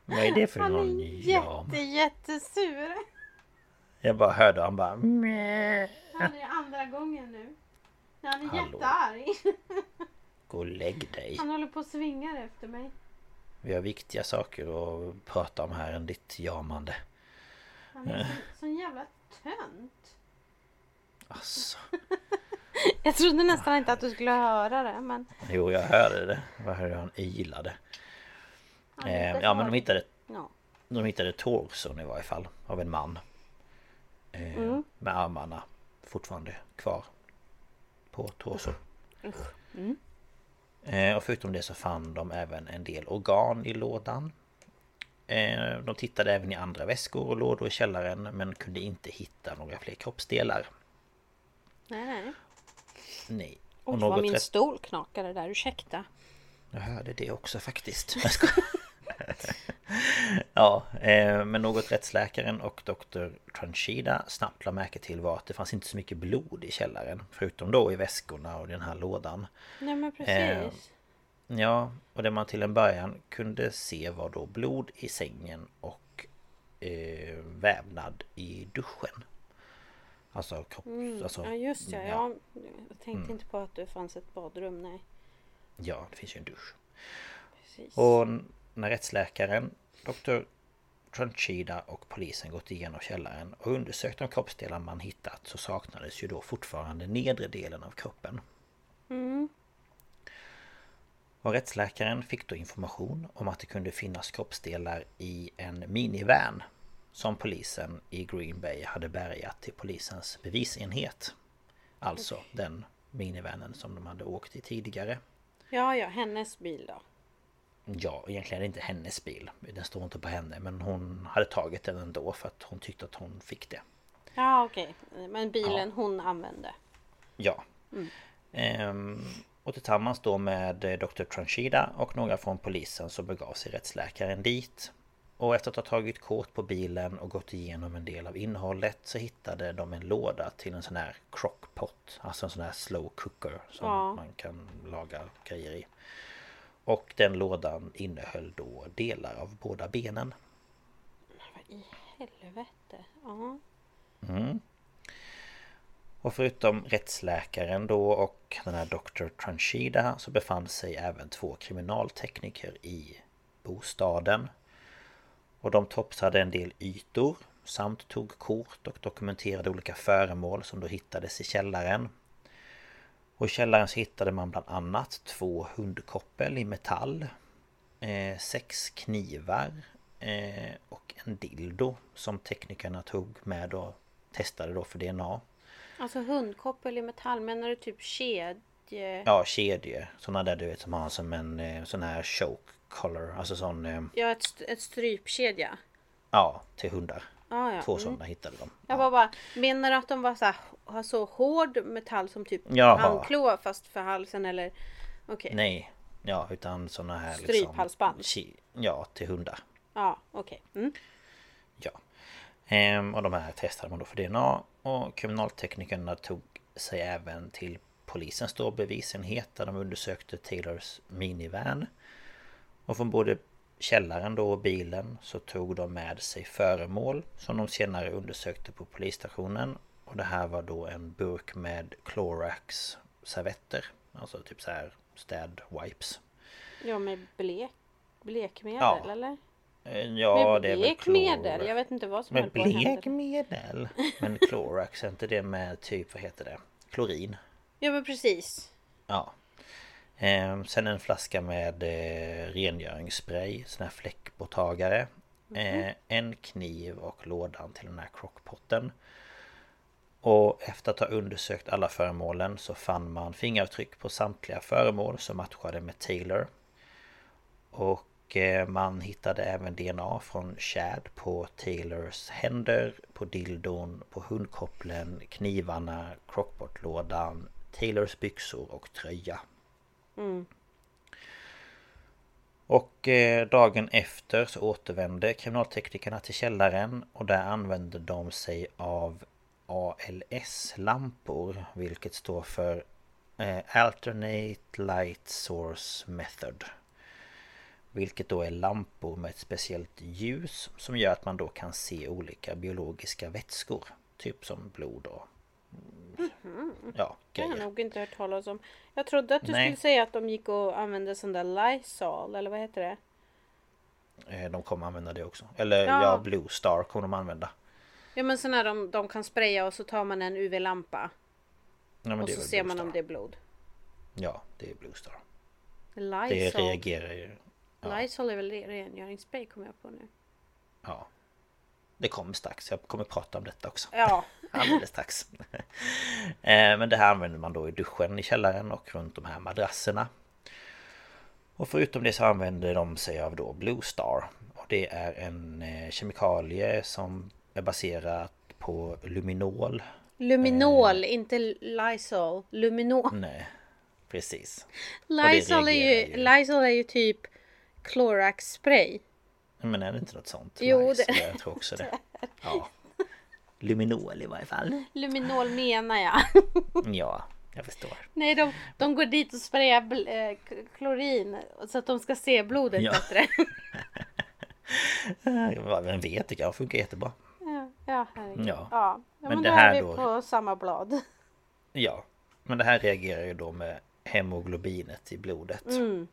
Vad är det för Han någon är jam? jätte, jättesur. Jag bara hörde han bara. Han är andra gången nu. Han är Hallå. jättearg. Gå och lägg dig. Han håller på och svingar efter mig. Vi har viktiga saker att prata om här än ditt jamande. Han är så, sån jävla tönt. Alltså. Jag trodde nästan inte att du skulle höra det men... Jo, jag hörde det. Jag hörde han ylade. Är Eh, ja, men de hittade, Ja. de hittade torson i varje fall. Av en man. Eh, Mm. Med armarna fortfarande kvar. På torson. Mm. Eh, och förutom det så fann de även en del organ i lådan. Eh, de tittade även i andra väskor och lådor i källaren men kunde inte hitta några fler kroppsdelar. Nej, nej. Nej. Och Och vad min rätt... stol knakade där, ursäkta. Jag hörde det också faktiskt. Ja, eh, men något rättsläkaren och Dr. Tranchida snabbt la märke till var att det fanns inte så mycket blod i källaren. Förutom då i väskorna och den här lådan. Nej men precis. Eh, Ja, och det man till en början kunde se var då blod i sängen och eh, vävnad i duschen. Alltså kropp... Mm, Alltså, ja just ja, ja. ja. Jag tänkte Mm. inte på att det fanns ett badrum, nej. Ja, det finns ju en dusch. Precis. Och när rättsläkaren, Dr. Tranchida och polisen gått igenom källaren och undersökt de kroppsdelar man hittat så saknades ju då fortfarande nedre delen av kroppen. Mm. Och rättsläkaren fick då information om att det kunde finnas kroppsdelar i en minivan som polisen i Green Bay hade bärgat till polisens bevisenhet. Alltså den minivanen som de hade åkt i tidigare. Ja, ja, hennes bil då. Ja, egentligen är det inte hennes bil. Den står inte på henne. Men hon hade tagit den ändå för att hon tyckte att hon fick det. Ja, okej. Men bilen hon använde. Ja. Mm. Ehm, och tillsammans då med eh, Dr. Tranchida och några från polisen så begav sig rättsläkaren dit. Och efter att ha tagit kort på bilen och gått igenom en del av innehållet så hittade de en låda till en sån här crockpot. Alltså en sån här slow cooker som Ja. man kan laga grejer i. Och den lådan innehöll då delar av båda benen. Vad i helvete. Ja. Mm. Och förutom rättsläkaren då och den här Dr. Tranchida så befann sig även två kriminaltekniker i bostaden. Och de topsade en del ytor samt tog kort och dokumenterade olika föremål som då hittades i källaren. Och i källaren så hittade man bland annat två hundkoppel i metall. Eh, sex knivar eh, och en dildo som teknikerna tog med och testade då för DNA. Alltså hundkoppel i metall, menar du typ kedje? Ja, kedjor. Sådana där du vet som har som en eh, sån här choke collar. Alltså sån... Ja, ett, ett strypkedja. Ja, till hundar. Ah, ja. Två mm. sådana hittade de. Jag var bara, menar du att de var så här, har så hård metall som typ Jaha. handklovar fast för halsen eller? Okej. Nej. Ja, utan såna här liksom... Stryphalsband. ki- Ja, till hundar. Ja, okej. Mm. Ja. Ehm, och de här testade man då för DNA och kriminalteknikerna tog sig även till polisens då bevisenhet där de undersökte Taylors minivan. Och från både källaren då och bilen så tog de med sig föremål som de senare undersökte på polisstationen. Och det här var då en burk med Clorax servetter. Alltså typ så här städ wipes. Ja, med blek, blekmedel Ja. eller? Eh, Ja, med det är väl blekmedel? Jag vet inte vad som Med höll på blekmedel? Men Clorax, är inte det med typ, vad heter det? Klorin? Ja, men precis. Ja. Ehm, sen en flaska med eh, rengöringsspray, sån här fläckborttagare. Eh, en kniv och lådan till den här crockpotten. Och efter att ha undersökt alla föremålen så fann man fingeravtryck på samtliga föremål som matchade med Taylor. Och eh, man hittade även DNA från Chad på Taylors händer, på dildon, på hundkopplen, knivarna, crockpot-lådan, Taylors byxor och tröja. Mm. Och eh, dagen efter så återvände kriminalteknikerna till källaren och där använde de sig av ALS-lampor vilket står för eh, Alternate Light Source Method. Vilket då är lampor med ett speciellt ljus som gör att man då kan se olika biologiska vätskor. Typ som blod och mm, ja, Det har jag grejer. nog inte hört talas om. Jag trodde att du Nej. skulle säga att de gick och använde sån där Lysol eller vad heter det? Eh, De kommer använda det också. Eller Ja. ja, Blue Star kommer de använda. Ja men sån här de, de kan spraya och så tar man en UV-lampa. Ja, Och det så ser man om det är blod. Ja, det är Blue Star. Det Lysol. reagerar ju. Ja, Lysol är väl re- rengöringsspray kommer jag på nu. ja. Det kommer strax. Jag kommer prata om detta också. Ja. Alldeles strax. Eh, Men det här använder man då i duschen i källaren och runt de här madrasserna. Och förutom det så använder de sig av då Blue Star. Och det är en eh, kemikalie som är baserat på luminol. Luminol, Eh. inte Lysol. Luminol. Nej, precis. Lysol är, ju, ju. Lysol är ju typ Clorax spray. Men är det inte något sånt? Jo, Nice, det- Jag tror också det. Ja. Luminol i varje fall. Luminol menar jag. Ja, jag förstår. Nej, de, de går dit och sprayar bl- eh, klorin så att de ska se blodet Ja. bättre. Vem vet, det kan funka jättebra. ja, ja, herregud. Ja. ja. men, Men då det här är vi då- på samma blad. Ja, men det här reagerar ju då med hemoglobinet i blodet. Mm.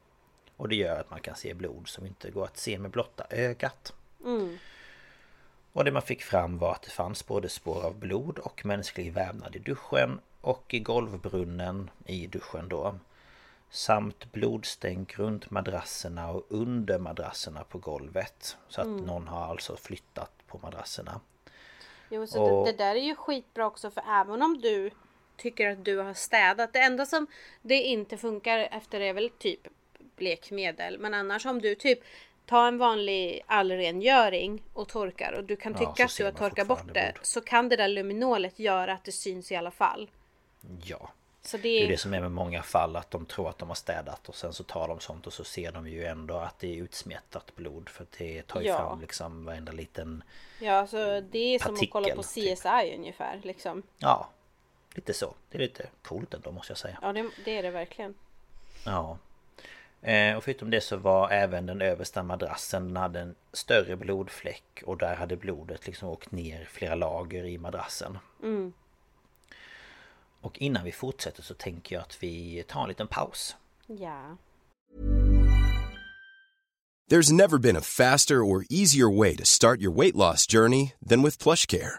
Och det gör att man kan se blod som inte går att se med blotta ögat. Mm. Och det man fick fram var att det fanns både spår av blod och mänsklig vävnad i duschen och i golvbrunnen i duschen då. Samt blodstänk runt madrasserna och under madrasserna på golvet. Så att Mm. någon har alltså flyttat på madrasserna. Jo, så Och- det, det där är ju skitbra också för även om du tycker att du har städat. Det enda som det inte funkar efter är väl typ blekmedel. Men annars om du typ tar en vanlig allrengöring och torkar och du kan Ja, tycka så att du har torkat bort det. blod. Så kan det där luminolet göra att det syns i alla fall. Ja. Så det Det är det som är med många fall att de tror att de har städat och sen så tar de sånt och så ser de ju ändå att det är utsmettat blod för det tar ju Ja. fram liksom varenda liten Ja, alltså det är som att kolla på CSI ungefär. Liksom. Ja Lite så Det är lite coolt ändå måste jag säga Ja, det, det är det verkligen. Ja Och förutom det så var även den översta madrassen Den hade en större blodfläck Och där hade blodet liksom åkt ner flera lager i madrassen Mm. Och innan vi fortsätter så tänker jag att vi tar en liten paus. Ja. There's never been a faster or easier way to start your weight loss journey than with PlushCare.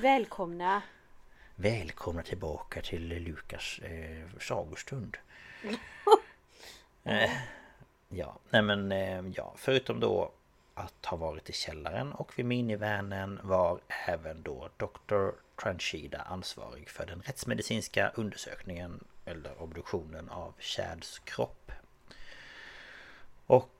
Välkomna. Välkomna tillbaka till Lukas eh, sagostund. eh, ja, nej men eh, ja, förutom då att ha varit i källaren och vid minivanen var även då Dr. Tranchida ansvarig för den rättsmedicinska undersökningen eller obduktionen av Chads kropp.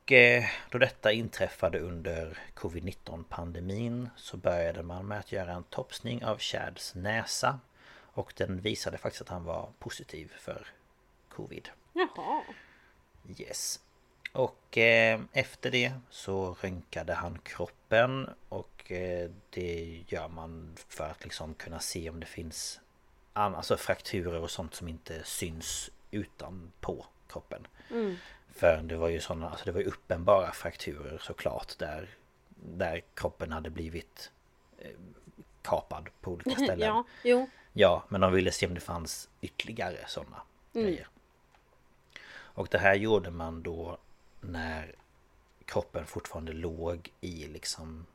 Och eh, då detta inträffade under Covid-19 pandemin så började man med att göra en topsning av Chads näsa och den visade faktiskt att han var positiv för Covid. Jaha. Yes. Och eh, efter det så röntgade han kroppen och eh, det gör man för att liksom kunna se om det finns an- alltså frakturer och sånt som inte syns utanpå kroppen. För det var ju sådana, alltså det var ju uppenbara frakturer såklart där Där kroppen hade blivit eh, kapad på olika ställen. Ja, jo. Ja, men de ville se om det fanns ytterligare sådana grejer. Och det här gjorde man då när kroppen fortfarande låg i liksom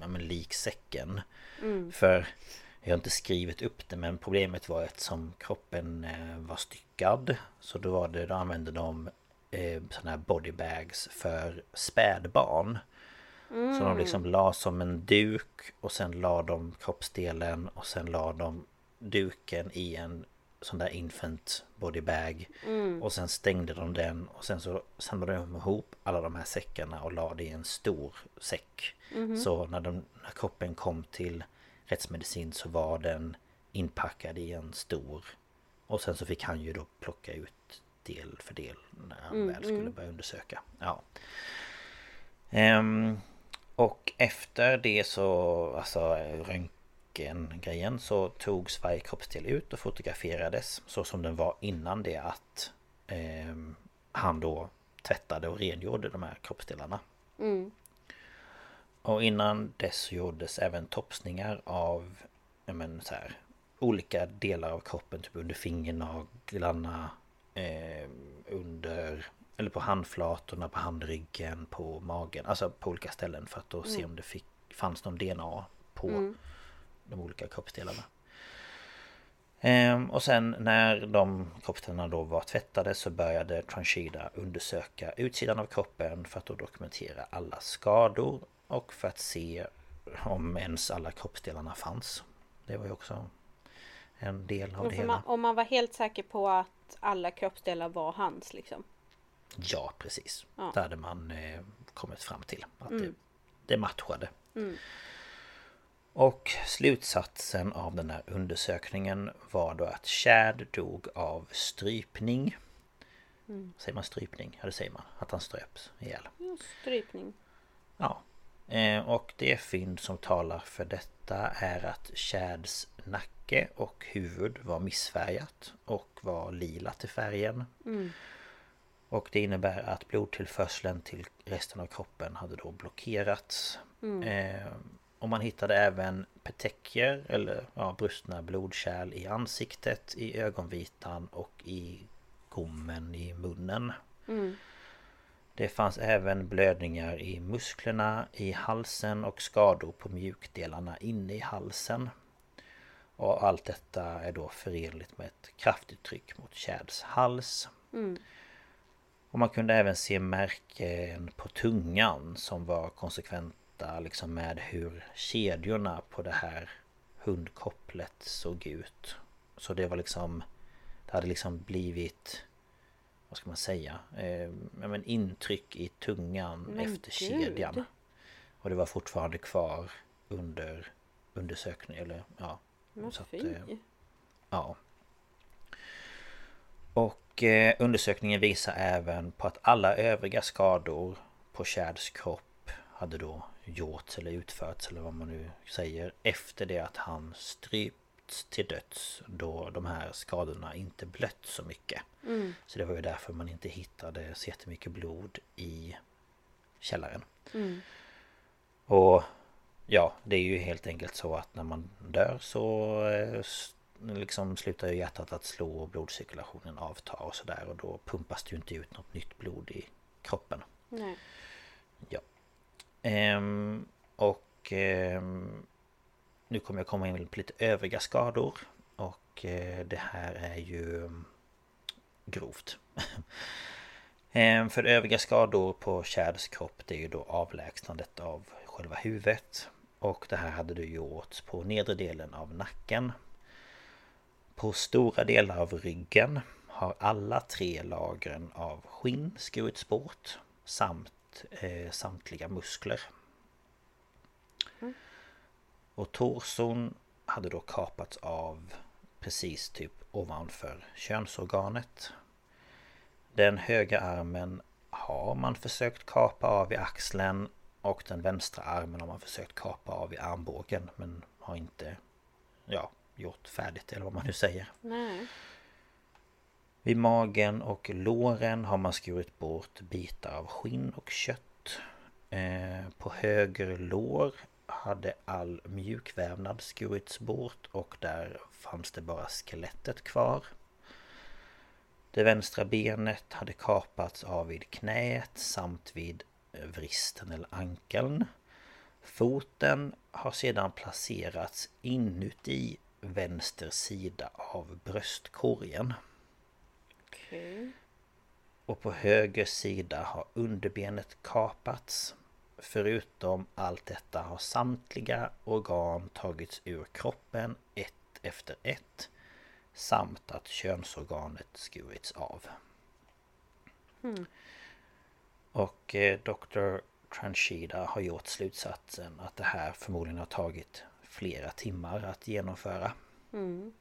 ja, men liksäcken. För jag har inte skrivit upp det men problemet var att som kroppen eh, var styckad så då var det, då använde de eh, sådana här bodybags för spädbarn. Så de liksom la som en duk och sen la de kroppsdelen och sen la de duken i en sån där infant bodybag. Och sen stängde de den och sen så samlade de ihop alla de här säckarna och la det i en stor säck. Så när, de, när kroppen kom till rättsmedicin så var den inpackad i en stor. Och sen så fick han ju då plocka ut del för del när han väl skulle börja undersöka. Ja. Ehm, och efter det så, alltså röntgengrejen så togs varje kroppsdel ut och fotograferades så som den var innan det att ehm, han då tvättade och rengjorde de här kroppsdelarna. Och innan dess gjordes även topsningar av men, så här, olika delar av kroppen, typ under fingernaglarna, eh, under eller på handflatorna, på handryggen, på magen, alltså på olika ställen för att då se om det fick, fanns någon DNA på de olika kroppsdelarna. Ehm, och sen när de kroppsdelarna då var tvättade så började Tranchida undersöka utsidan av kroppen för att då dokumentera alla skador och för att se om ens alla kroppsdelarna fanns. Det var ju också en del av det hela. man, om man var helt säker på att alla kroppsdelar var hans liksom. Ja, precis. Ja. Där hade man eh, kommit fram till att det, det matchade. Och slutsatsen av den här undersökningen var då att Chad dog av strypning. Säger man strypning? Ja, det säger man. Att han ströps ihjäl. Ja, Strypning. Ja. Eh, och det fynd som talar för detta är att Chads nacke och huvud var missfärgat och var lila till färgen. Och det innebär att blodtillförseln till resten av kroppen hade då blockerats. Eh, och man hittade även petekier eller ja, brustna blodkärl i ansiktet, i ögonvitan och i gommen i munnen. Det fanns även blödningar i musklerna, i halsen och skador på mjukdelarna inne i halsen. Och allt detta är då förenligt med ett kraftigt tryck mot Chads hals. Mm. Och man kunde även se märken på tungan som var konsekventa liksom med hur kedjorna på det här hundkopplet såg ut. Så det var liksom Det hade liksom blivit Vad ska man säga? Eh, men intryck i tungan Men efter gud. kedjan. Och det var fortfarande kvar under undersökning eller ja. Men så att, eh, Ja. Och eh, undersökningen visar även på att alla övriga skador på Chads kropp hade då gjorts eller utförts eller vad man nu säger efter det att han strypts till döds då de här skadorna inte blött så mycket. Mm. Så det var ju därför man inte hittade så jättemycket blod i källaren. Mm. Och ja, det är ju helt enkelt så att när man dör så eh, liksom slutar ju hjärtat att slå och blodcirkulationen avtar och sådär och då pumpas det ju inte ut något nytt blod i kroppen. Nej. Ja. Ehm, och ehm, nu kommer jag komma in på lite övriga skador. Och eh, det här är ju mm, grovt. Ehm, för övriga skador på Chads kropp det är ju då avlägsnandet av själva huvudet. Och det här hade du gjorts på nedre delen av nacken. På stora delar av ryggen har alla tre lagren av skinn skurits bort samt eh, samtliga muskler. Och torson hade då kapats av precis typ ovanför könsorganet. Den högra armen har man försökt kapa av i axeln och den vänstra armen har man försökt kapa av i armbågen men har inte ja, gjort färdigt eller vad man nu säger. Nej. Vid magen och låren har man skurit bort bitar av skinn och kött. Eh, på höger lår hade all mjukvävnad skurits bort och där fanns det bara skelettet kvar. Det vänstra benet hade kapats av vid knät samt vid vristen eller ankeln. Foten har sedan placerats inuti vänster sida av bröstkorgen. Okej. Och på höger sida har underbenet kapats. Förutom allt detta har samtliga organ tagits ur kroppen ett efter ett. Samt att könsorganet skurits av. Hmm. Och eh, Dr. Tranchida har gjort slutsatsen att det här förmodligen har tagit flera timmar att genomföra. Mm.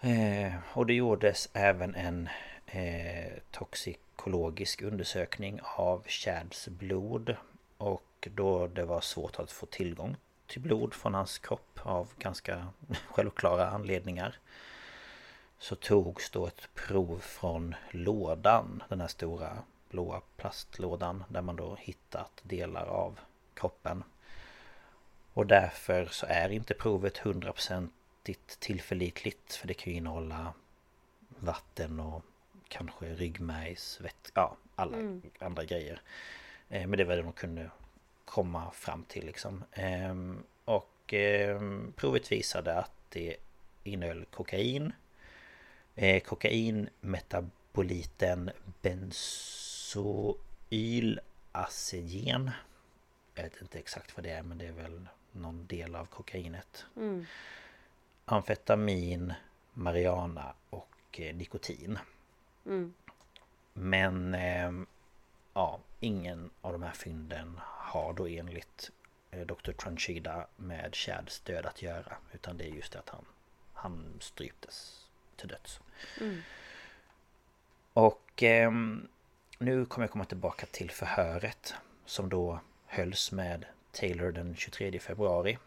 Eh, och det gjordes även en eh, toxikologisk undersökning av Chads blod. Och då det var svårt att få tillgång till blod från hans kropp av ganska självklara anledningar. Så togs då ett prov från lådan, den här stora blåa plastlådan där man då hittat delar av kroppen. Och därför så är inte provet 100% tillförlitligt för det kan ju innehålla vatten och kanske ryggmärgsvett, ja alla Mm. andra grejer. Eh, Men det var det de kunde komma fram till liksom. Ehm, Och ehm, provet visade att det innehöll kokain. Eh, Kokainmetaboliten benzoylacegen. Jag vet inte exakt vad det är men det är väl någon del av kokainet. Mm. Amfetamin, marijuana och eh, nikotin. Mm. Men ehm, ja, ingen av de här fynden har då enligt eh, Dr. Tranchida med Chads död att göra. Utan det är just det att han, han stryptes till döds. Mm. Och ehm, nu kommer jag komma tillbaka till förhöret som då hölls med Taylor den 23 februari.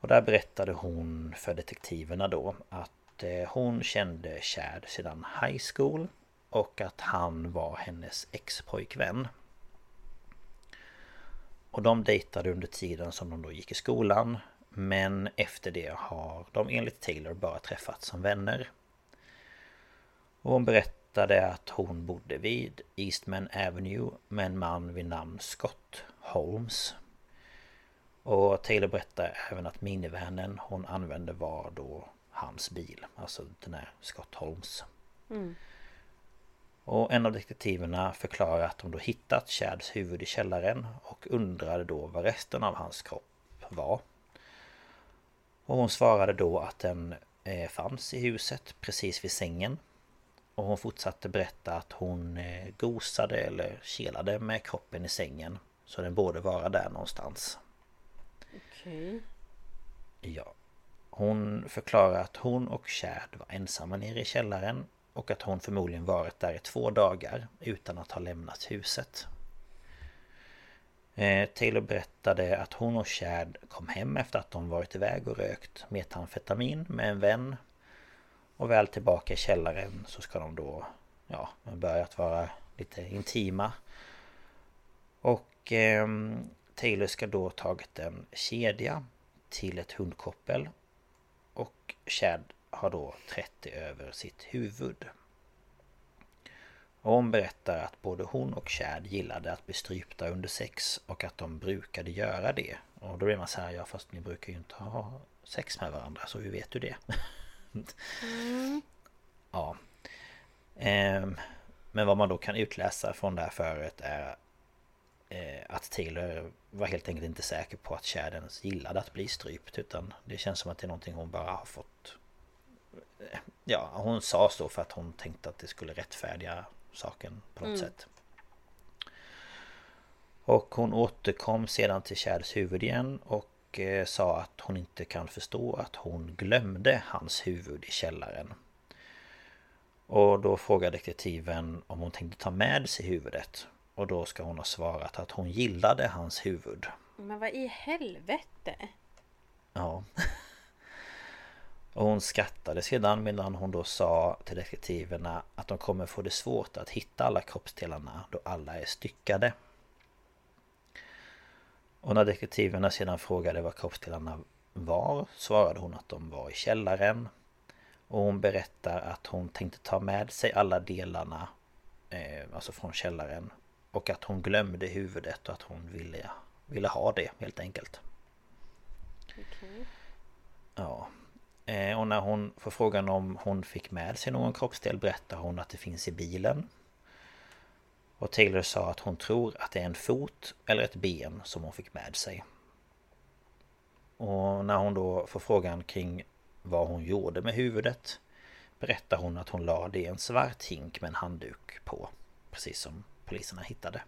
Och där berättade hon för detektiverna då att eh, hon kände Chad sedan high school och att han var hennes ex-pojkvän. Och de dejtade under tiden som de då gick i skolan men efter det har de enligt Taylor bara träffats som vänner. Och hon berättade att hon bodde vid Eastman Avenue med en man vid namn Scott Holmes. Och Taylor berättar även att minivanen hon använde var då hans bil. Alltså den här Scott Holmes. Mm. Och en av detektiverna förklarar att de då hittat Chads huvud i källaren och undrade då vad resten av hans kropp var. Och hon svarade då att den eh, fanns i huset precis vid sängen. Och hon fortsatte berätta att hon eh, gosade eller kelade med kroppen i sängen. Så den borde vara där någonstans. Okej. Ja. Hon förklarar att hon och Chad var ensamma nere i källaren och att hon förmodligen varit där i två dagar utan att ha lämnat huset. Eh, Taylor berättade att hon och Chad kom hem efter att de varit iväg och rökt metamfetamin med en vän. Och väl tillbaka i källaren så ska de då ja, börjat vara lite intima. Och eh, Taylor ska då tagit en kedja till ett hundkoppel. Och Chad har då 30 över sitt huvud. Hon berättar att både hon och Chad gillade att bli strypta under sex och att de brukade göra det. Och då blir man så här, ja fast ni brukar ju inte ha sex med varandra så vi vet ju det. Mm. Ja. Ehm, men vad man då kan utläsa från det här föret är eh, att Taylor var helt enkelt inte säker på att Chad ens gillade att bli strypt utan det känns som att det är någonting hon bara har fått eh, Ja, hon sa så för att hon tänkte att det skulle rättfärdiga saken på något Mm. sätt. Och hon återkom sedan till Chads huvud igen och eh, sa att hon inte kan förstå att hon glömde hans huvud i källaren. Och då frågar detektiven om hon tänkte ta med sig huvudet. Och då ska hon ha svarat att hon gillade hans huvud. Men vad i helvete? Ja. Och hon skrattade sedan medan hon då sa till detektiverna att de kommer få det svårt att hitta alla kroppsdelarna då alla är styckade. Och när detektiverna sedan frågade vad kroppsdelarna var svarade hon att de var i källaren. Och hon berättar att hon tänkte ta med sig alla delarna eh, Alltså från källaren Och att hon glömde huvudet och att hon ville, ville ha det helt enkelt. Okej. Ja. Eh, Och när hon får frågan om hon fick med sig någon kroppsdel berättar hon att det finns i bilen. Och Taylor sa att hon tror att det är en fot eller ett ben som hon fick med sig. Och när hon då får frågan kring vad hon gjorde med huvudet berättar hon att hon la det i en svart hink med en handduk på. Precis som poliserna hittade.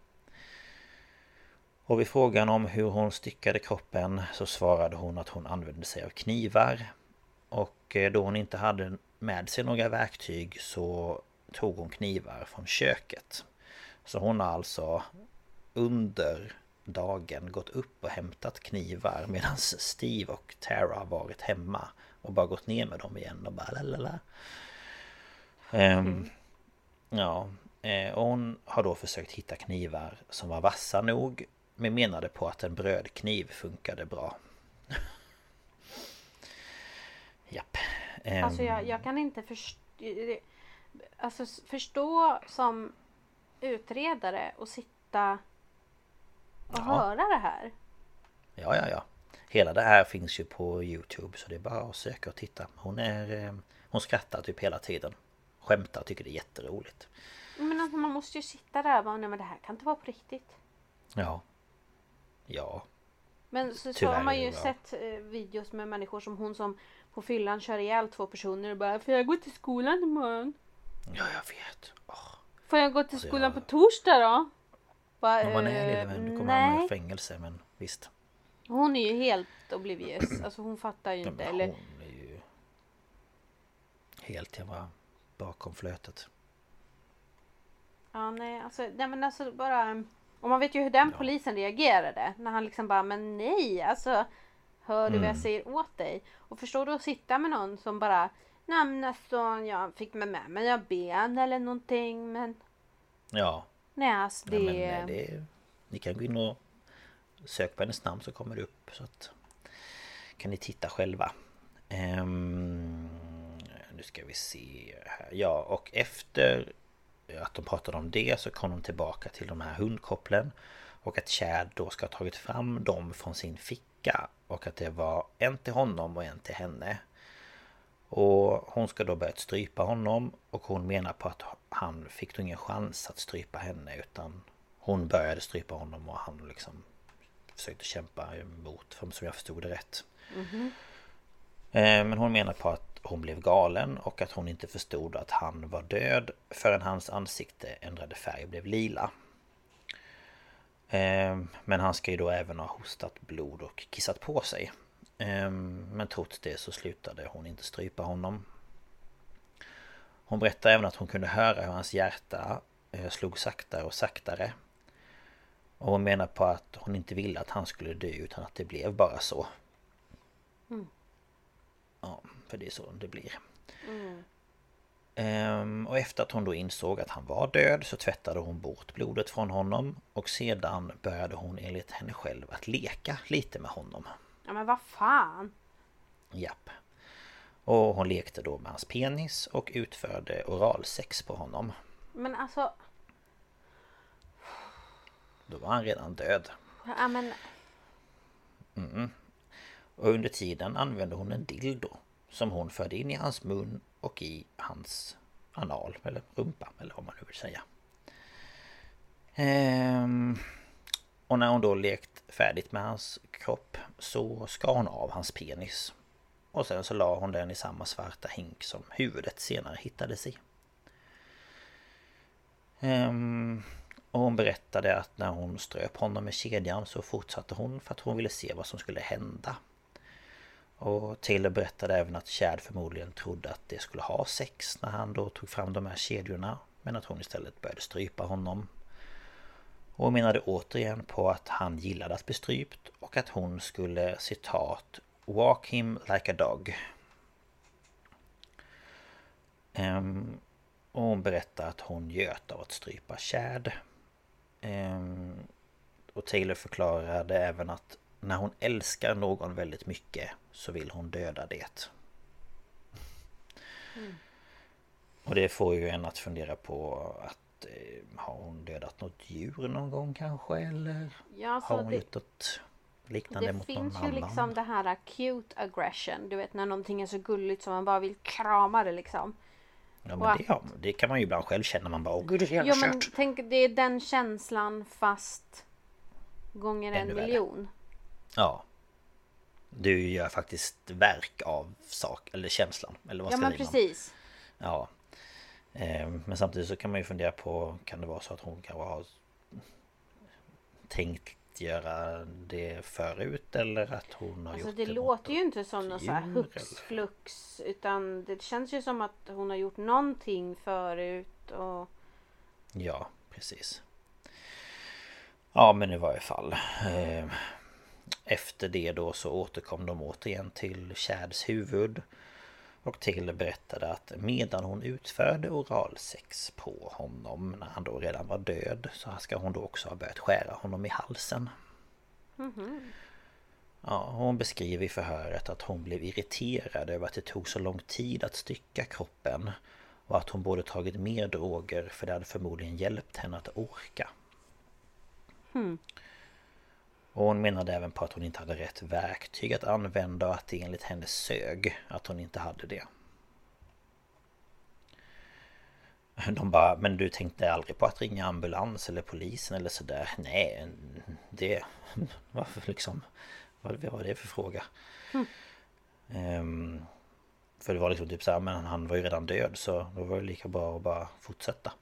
Och vid frågan om hur hon styckade kroppen så svarade hon att hon använde sig av knivar. Och eh, då hon inte hade med sig några verktyg så tog hon knivar från köket. Så hon har alltså under dagen gått upp och hämtat knivar medan Steve och Tara har varit hemma och bara gått ner med dem igen och bara lalala. Ehm, Ja, eh, och hon har då försökt hitta knivar som var vassa nog men menade på att en brödkniv funkade bra. Japp. Ehm, Alltså jag, jag kan inte förstå... Alltså förstå som utredare och sitta och Ja. höra det här. Ja, ja, ja. Hela det här finns ju på Youtube så det är bara att söka och titta. Hon är... eh, Hon skrattar typ hela tiden. Skämtar, tycker det är jätteroligt. Men alltså man måste ju sitta där och bara, nej men det här kan inte vara på riktigt. Ja. Ja. Men så, så har man ju bra. sett eh, videos med människor som hon som på fyllan kör ihjäl två personer och bara Får jag gå till skolan imorgon? Ja, jag vet. Åh. Får jag gå till Alltså, skolan jag- på torsdag då? Bara, Om man är eh, lille vän, då kommer man hamna i fängelse men visst. Hon är ju helt oblivious. Alltså hon fattar ju Ja, inte. men Eller, hon är ju... Helt jävla bakom flötet. ja nej alltså, nej men alltså bara. Och man vet ju hur den polisen reagerade. När han liksom bara, men nej alltså. Hör du vad jag Mm. säger åt dig? Och förstår du att sitta med någon som bara Nej men alltså jag fick med mig men jag ben eller någonting men Ja. Nej alltså det... Ja, men det ni kan gå in och söka på hennes namn så kommer det upp så att kan ni titta själva. Ehm, nu ska vi se här. Ja, och efter att de pratade om det så kom de tillbaka till de här hundkopplen och att Chad då ska ha tagit fram dem från sin ficka flicka och att det var en till honom och en till henne. Och hon ska då börjat strypa honom och hon menar på att han fick då ingen chans att strypa henne utan hon började strypa honom och han liksom försökte kämpa emot, som jag förstod det rätt. Mhm. Eh, Men hon menar på att hon blev galen och att hon inte förstod att han var död förrän hans ansikte ändrade färg och blev lila. Eh, Men han ska ju då även ha hostat blod och kissat på sig. Eh, Men trots det så slutade hon inte strypa honom. Hon berättar även att hon kunde höra hur hans hjärta eh, slog saktare och saktare. Och hon menar på att hon inte ville att han skulle dö utan att det blev bara så. Mm. Ja, för det är så det blir. Mm. Ehm, och efter att hon då insåg att han var död så tvättade hon bort blodet från honom och sedan började hon enligt henne själv att leka lite med honom. Ja men vad fan. Japp. Och hon lekte då med hans penis och utförde oralsex på honom. Men alltså. Då var han redan död. Ja men. Mm. Och under tiden använde hon en dildo som hon förde in i hans mun och i hans anal eller rumpa eller vad man nu vill säga. Ehm, och när hon då lekt färdigt med hans kropp så skar hon av hans penis. Och sen så la hon den i samma svarta hink som huvudet senare hittades i. Ehm, och hon berättade att när hon ströp honom med kedjan så fortsatte hon för att hon ville se vad som skulle hända. Och Taylor berättade även att Chad förmodligen trodde att det skulle ha sex när han då tog fram de här kedjorna. Men att hon istället började strypa honom. Och menade återigen på att han gillade att bli strypt och att hon skulle citat Walk him like a dog. Um, och hon berättar att hon göt av att strypa Chad. Um, och Taylor förklarade även att när hon älskar någon väldigt mycket så vill hon döda det. Mm. Och det får ju en att fundera på att eh, har hon dödat något djur någon gång kanske eller Ja, alltså har hon det- gjort något liknande Det mot finns någon ju annan? liksom det här cute aggression. Du vet när någonting är så gulligt som man bara vill krama det liksom. Ja men att- det, ja, det kan man ju ibland själv känna man bara åh gud det är så jävla Jo men tänk det är den känslan fast gånger en Ännu värre. Ja. Du gör faktiskt verk av sak eller känslan eller vad Ja men precis. Ja. Eh, Men samtidigt så kan man ju fundera på Kan det vara så att hon kanske har Tänkt göra det förut eller att hon har Alltså gjort det det låter ju inte som någon så här hux flux. Utan det känns ju som att hon har gjort någonting förut. Och Ja, precis. Ja, men i varje fall. eh, Efter det då så återkom de återigen till Chads huvud. Och Taylor berättade att medan hon utförde oralsex på honom när han då redan var död så ska hon då också ha börjat skära honom i halsen. Mhm. Ja, hon beskriver i förhöret att hon blev irriterad över att det tog så lång tid att stycka kroppen och att hon borde tagit mer droger för det hade förmodligen hjälpt henne att orka. Hmm. Och hon menade även på att hon inte hade rätt verktyg att använda och att det enligt henne sög att hon inte hade det. De bara, men du tänkte aldrig på att ringa ambulans eller polisen eller sådär? Nej, det... Varför liksom? Vad var det för fråga? Hmm. Ehm, för det var liksom typ så här, men han var ju redan död så då var det lika bra att bara fortsätta.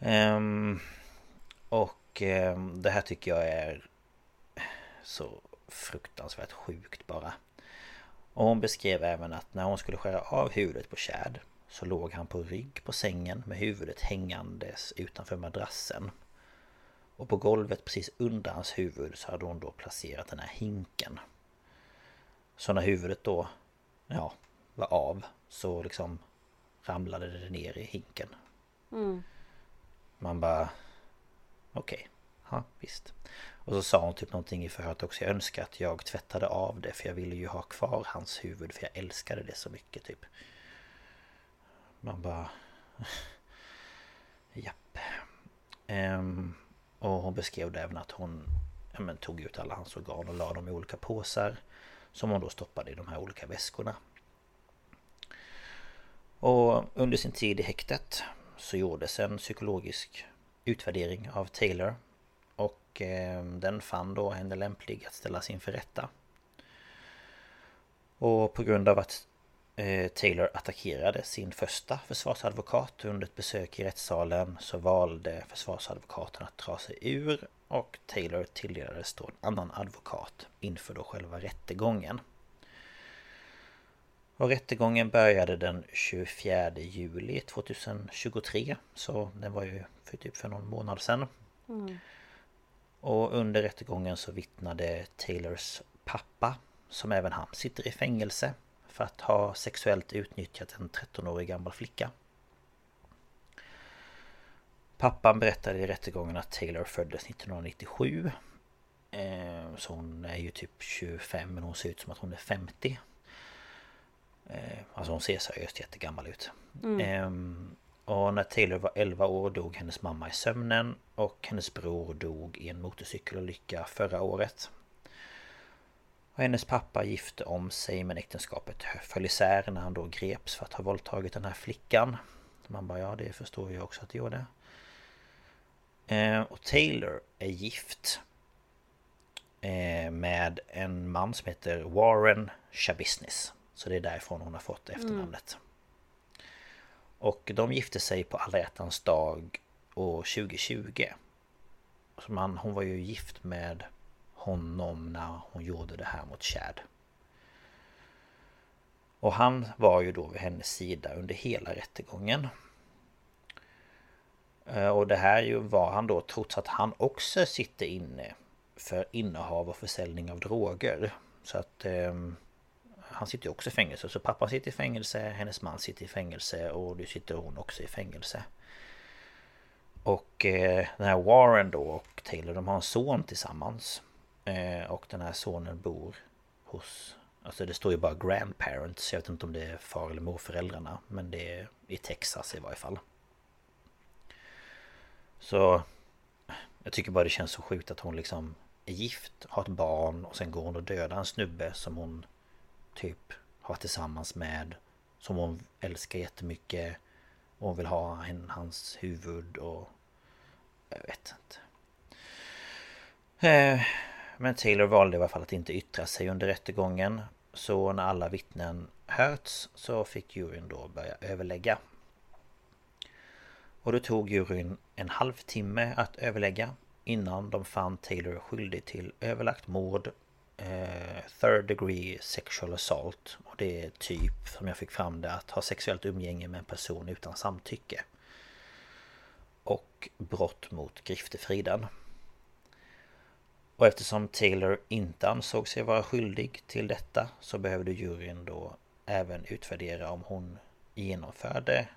Ehm, och ehm, det här tycker jag är så fruktansvärt sjukt bara. Och hon beskrev även att när hon skulle skära av huvudet på Chad så låg han på rygg på sängen med huvudet hängandes utanför madrassen. Och på golvet precis under hans huvud så hade hon då placerat den här hinken. Så när huvudet då, ja, var av så liksom ramlade det ner i hinken. Mm. Man bara... Okej, ja visst. Och så sa hon typ någonting i förhöret också. Jag önskar att jag tvättade av det för jag ville ju ha kvar hans huvud för jag älskade det så mycket typ. Man bara... Japp. Um, och hon beskrev det även att hon ja, men, tog ut alla hans organ och la dem i olika påsar. Som hon då stoppade i de här olika väskorna. Och under sin tid i häktet så gjordes en psykologisk utvärdering av Taylor. Och ehm, den fann då henne lämplig att ställas inför rätta. Och på grund av att eh, Taylor attackerade sin första försvarsadvokat under ett besök i rättssalen så valde försvarsadvokaten att dra sig ur och Taylor tilldelades då en annan advokat inför då själva rättegången. Och rättegången började den 24 juli 2023 så den var ju för typ för någon månad sedan. Mm. Och under rättegången så vittnade Taylors pappa som även han sitter i fängelse för att ha sexuellt utnyttjat en 13-årig gammal flicka. Pappan berättade i rättegången att Taylor föddes 1997 eh, Så hon är ju typ 25 men hon ser ut som att hon är 50 eh, Alltså hon ser seriöst jättegammal ut mm. Ehm, och när Taylor var 11 år dog hennes mamma i sömnen Och hennes bror dog i en motorcykelolycka förra året och hennes pappa gifte om sig men äktenskapet föll isär när han då greps för att ha våldtagit den här flickan. Man bara ja det förstår jag också att det gjorde. Eh, och Taylor är gift eh, med en man som heter Warren Shabisnis. Så det är därifrån hon har fått efternamnet. Mm. Och de gifte sig på alla hjärtans dag år 2020. Så man, hon var ju gift med honom när hon gjorde det här mot Chad. Och han var ju då vid hennes sida under hela rättegången. Eh, och det här ju var han då trots att han också sitter inne för innehav och försäljning av droger. Så att eh, han sitter ju också i fängelse. Så pappan sitter i fängelse, hennes man sitter i fängelse och nu sitter hon också i fängelse. Och eh, den här Warren då och Taylor de har en son tillsammans. Eh, och den här sonen bor hos Alltså det står ju bara grandparents Jag vet inte om det är far eller morföräldrarna Men det är i Texas i varje fall Så Jag tycker bara det känns så sjukt att hon liksom Är gift, har ett barn och sen går hon och dödar en snubbe som hon Typ har varit tillsammans med Som hon älskar jättemycket Och hon vill ha en, hans huvud och Jag vet inte eh, men Taylor valde i alla fall att inte yttra sig under rättegången. Så när alla vittnen hörts så fick juryn då börja överlägga. Och då tog juryn en halvtimme att överlägga innan de fann Taylor skyldig till överlagt mord, eh, third degree sexual assault och det är typ, som jag fick fram det, att ha sexuellt umgänge med en person utan samtycke. Och brott mot griftefriden. Och eftersom Taylor inte ansåg sig vara skyldig till detta så behövde juryn då även utvärdera om hon genomförde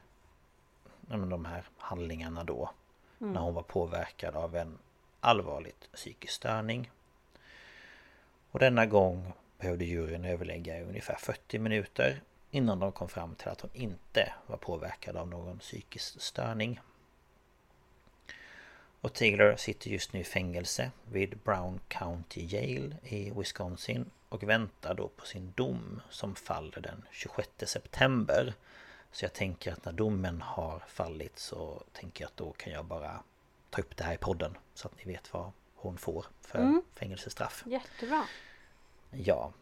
de här handlingarna då mm. när hon var påverkad av en allvarligt psykisk störning. Och denna gång behövde juryn överlägga i ungefär 40 minuter innan de kom fram till att hon inte var påverkad av någon psykisk störning. Och Taylor sitter just nu i fängelse vid Brown County Jail i Wisconsin och väntar då på sin dom som faller den 26 september. Så jag tänker att när domen har fallit så tänker jag att då kan jag bara ta upp det här i podden så att ni vet vad hon får för mm. fängelsestraff. Jättebra! Ja.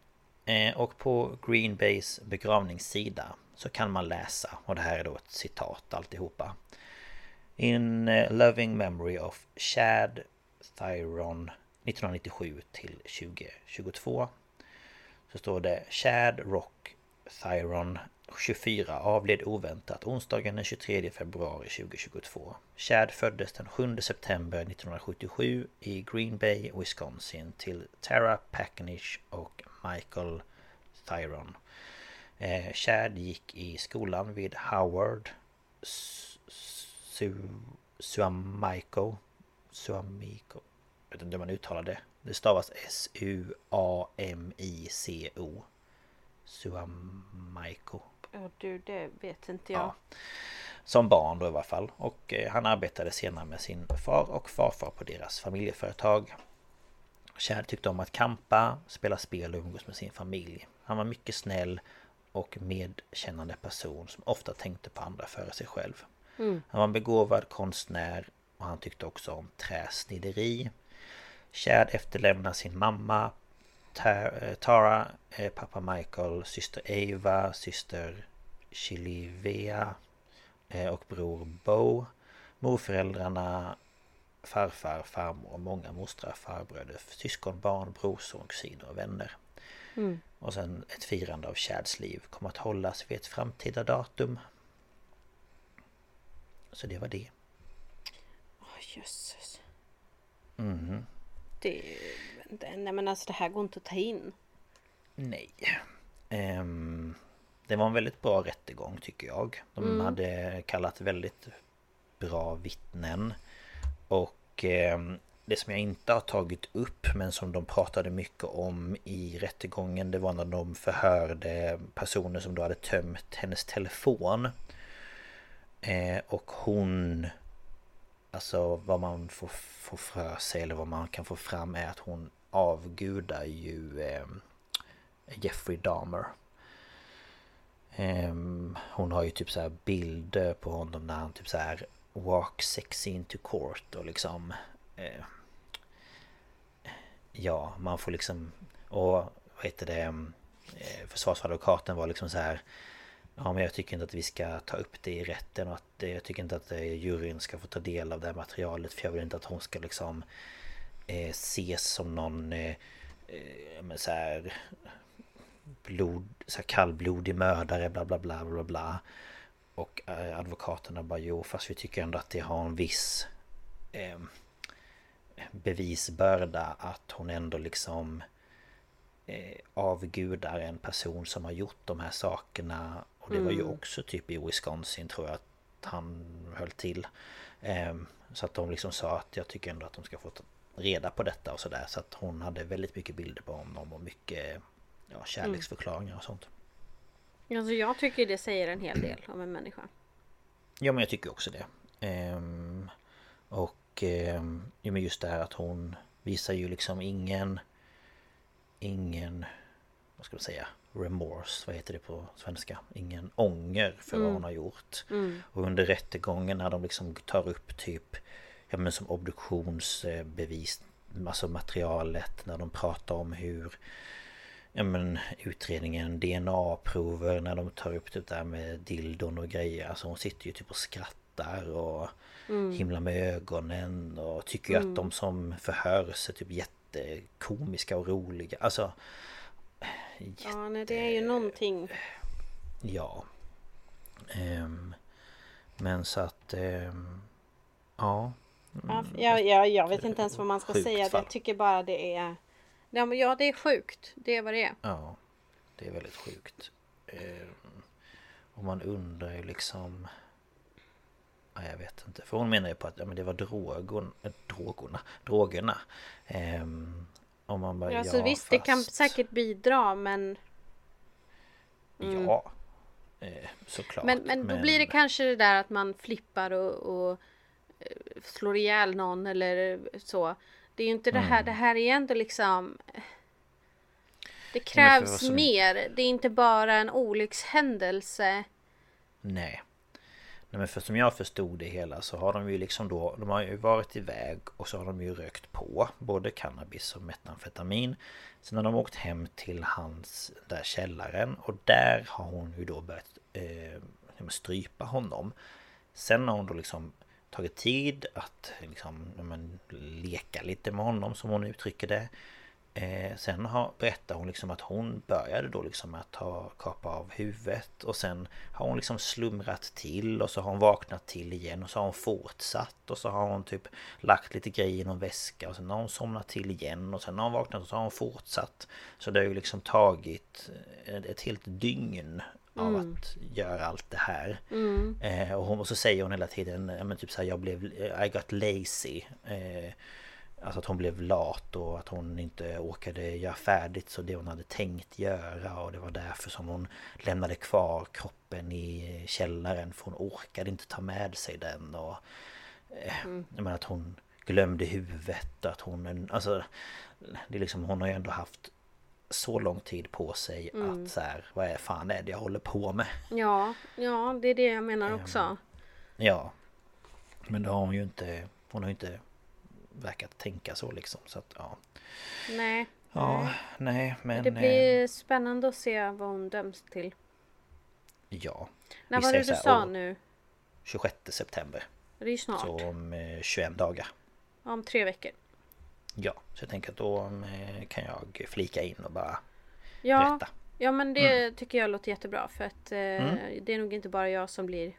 Eh, och på Green Bays begravningssida så kan man läsa, och det här är då ett citat alltihopa. In uh, loving memory of Chad Thyron 1997 till 2022 Så står det Chad Rock Thyron 24 avled oväntat onsdagen den 23 februari 2022 Chad föddes den 7 september 1977 i Green Bay, Wisconsin till Tara Packnish och Michael Thyron. Eh, Chad gick i skolan vid Howard Su Suamico. Suamico. Jag vet inte hur man uttalar det. Det stavas S-U-A-M-I-C-O Suamico. Ja du, det vet inte jag ja. Som barn då i alla fall Och eh, han arbetade senare med sin far och farfar på deras familjeföretag Chad tyckte om att kampa, spela spel och umgås med sin familj. Han var mycket snäll och medkännande person som ofta tänkte på andra före sig själv. Mm. Han var en begåvad konstnär och han tyckte också om träsnideri. Chad efterlämnar sin mamma Tara, eh, pappa Michael, syster Ava, syster Chilivea eh, och bror Bo. Morföräldrarna, farfar, farmor och många mostrar, farbröder, syskonbarn, brorsor, kusiner och vänner. Mm. Och sen ett firande av Chads liv kommer att hållas vid ett framtida datum. Så det var det. Åh jösses. Mhm. Det, det, nej men alltså det här går inte att ta in. Nej. Ehm, det var en väldigt bra rättegång tycker jag. De Mm. hade kallat väldigt bra vittnen. Och ehm, det som jag inte har tagit upp men som de pratade mycket om i rättegången det var när de förhörde personer som då hade tömt hennes telefon. Eh, och hon Alltså vad man får, får för sig eller vad man kan få fram är att hon avgudar ju eh, Jeffrey Dahmer. Ehm, hon har ju typ så här bilder på honom när han typ så här walk sexy into court och liksom eh, Ja, man får liksom och vad heter det eh, Försvarsadvokaten var liksom så här Ja men jag tycker inte att vi ska ta upp det i rätten och att eh, jag tycker inte att eh, juryn ska få ta del av det här materialet för jag vill inte att hon ska liksom eh, ses som någon eh, eh, men så här, blod, så här kallblodig mördare bla bla bla bla bla Och eh, advokaterna bara jo fast vi tycker ändå att det har en viss eh, bevisbörda att hon ändå liksom eh, avgudar en person som har gjort de här sakerna. Och det var ju Mm. också typ i Wisconsin tror jag att han höll till. Ehm, Så att de liksom sa att jag tycker ändå att de ska få reda på detta och sådär Så att hon hade väldigt mycket bilder på honom och mycket ja, kärleksförklaringar och sånt Alltså jag tycker det säger en hel del om en människa. Ja men jag tycker också det Ehm, Och ehm, ja, men just det här att hon visar ju liksom ingen Ingen Vad ska man säga Remorse, vad heter det på svenska? Ingen ånger för vad Mm. hon har gjort Mm. Och under rättegången när de liksom tar upp typ Ja men som obduktionsbevis Alltså materialet när de pratar om hur Ja men utredningen DNA-prover när de tar upp det där med dildon och grejer Alltså hon sitter ju typ och skrattar och Mm. himlar med ögonen och tycker Mm. att de som förhörs är typ jättekomiska och roliga Alltså Ja, nej, det är ju någonting. Ja Ehm, Men så att ehm, Ja Ja, jag, jag, jag vet inte ens vad man ska Sjukt säga. fall. Jag tycker bara det är... Ja, men ja, det är sjukt. Det är vad det är. Ja Det är väldigt sjukt Ehm, Och man undrar ju liksom Ja, jag vet inte. För hon menar ju på att ja, men det var drogon, äh, drogorna, drogerna. Ehm, och man bara, Ja, ja, så visst, det kan säkert bidra men... Mm. Ja. Eh, såklart. Men, men då blir det kanske det där att man flippar och, och eh, slår ihjäl någon eller så. Det är ju inte det här, Mm. det här är ändå liksom... Det krävs som- mer. Det är inte bara en olyckshändelse. Nej. Nej men för som jag förstod det hela så har de ju liksom då De har ju varit iväg och så har de ju rökt på Både cannabis och metamfetamin Sen har de åkt hem till hans där källaren och där har hon ju då börjat eh, strypa honom Sen har hon då liksom tagit tid att liksom, men, leka lite med honom som hon uttrycker det Eh, sen har, berättar hon liksom att hon började då liksom med att ta, kapa av huvudet och sen har hon liksom slumrat till och så har hon vaknat till igen och så har hon fortsatt och så har hon typ lagt lite grejer i någon väska och sen har hon somnat till igen och sen har hon vaknat och så har hon fortsatt. Så det har ju liksom tagit ett, ett helt dygn av Mm. att göra allt det här. Mm. Eh, och, hon, och så säger hon hela tiden, ja, men typ så här, jag blev, I got lazy. Eh, Alltså att hon blev lat och att hon inte orkade göra färdigt så det hon hade tänkt göra och det var därför som hon lämnade kvar kroppen i källaren för hon orkade inte ta med sig den och eh, Mm. Menar att hon glömde huvudet. Att hon... Alltså, det är liksom, hon har ju ändå haft så lång tid på sig Mm. att så här, vad är fan är det jag håller på med? Ja, ja det är det jag menar också. Ja. Men då har hon ju inte... Hon har ju inte verkat tänka så liksom. Så att ja. Nej. Ja, nej men... Det eh, blir spännande att se vad hon döms till. Ja. När var det du här, sa "Åh, nu? 26 september. Det är ju snart. Så om eh, 21 dagar. Ja, Om tre veckor. Ja, så jag tänker att då eh, kan jag flika in och bara Ja, berätta. ja men det tycker jag låter jättebra för att eh, Mm. det är nog inte bara jag som blir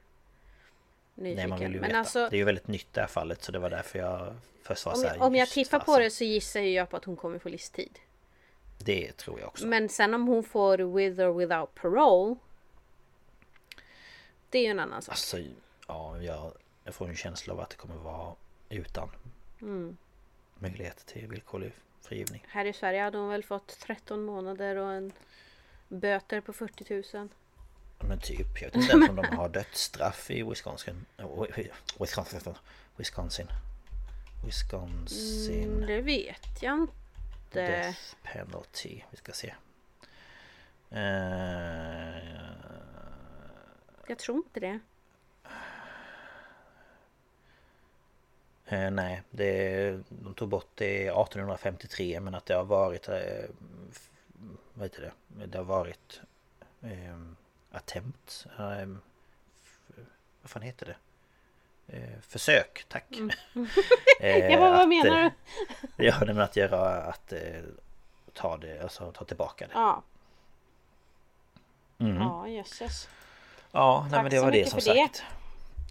nyfiken. Nej, man vill ju men veta. alltså, Det är ju väldigt nytt det här fallet så det var därför jag först var om, jag, om jag tippar på det så gissar jag på att hon kommer få livstid. Det tror jag också. Men sen om hon får with or without parole. Det är ju en annan sak. Alltså, ja, jag, jag får en känsla av att det kommer vara utan Mm. Möjlighet till villkorlig frigivning. Här i Sverige hade hon väl fått 13 månader och en böter på 40 000. Men typ, jag vet inte ens om de har dödsstraff i Wisconsin. Wisconsin. Wisconsin. Wisconsin. Mm, det vet jag inte. Death penalty. Vi ska se. Eh, Jag tror inte det. Eh, nej, det, de tog bort det 1853 men att det har varit... Eh, vad heter det? Det har varit... Eh, attempt. Eh, vad fan heter det? Eh, försök, tack! Eh, Jag bara, vad att, menar eh, du? Ja, nej, men att göra att eh, ta det, alltså ta tillbaka det. Ja, Mm. ja jösses. Ja, nej, men det var det som för det. sagt.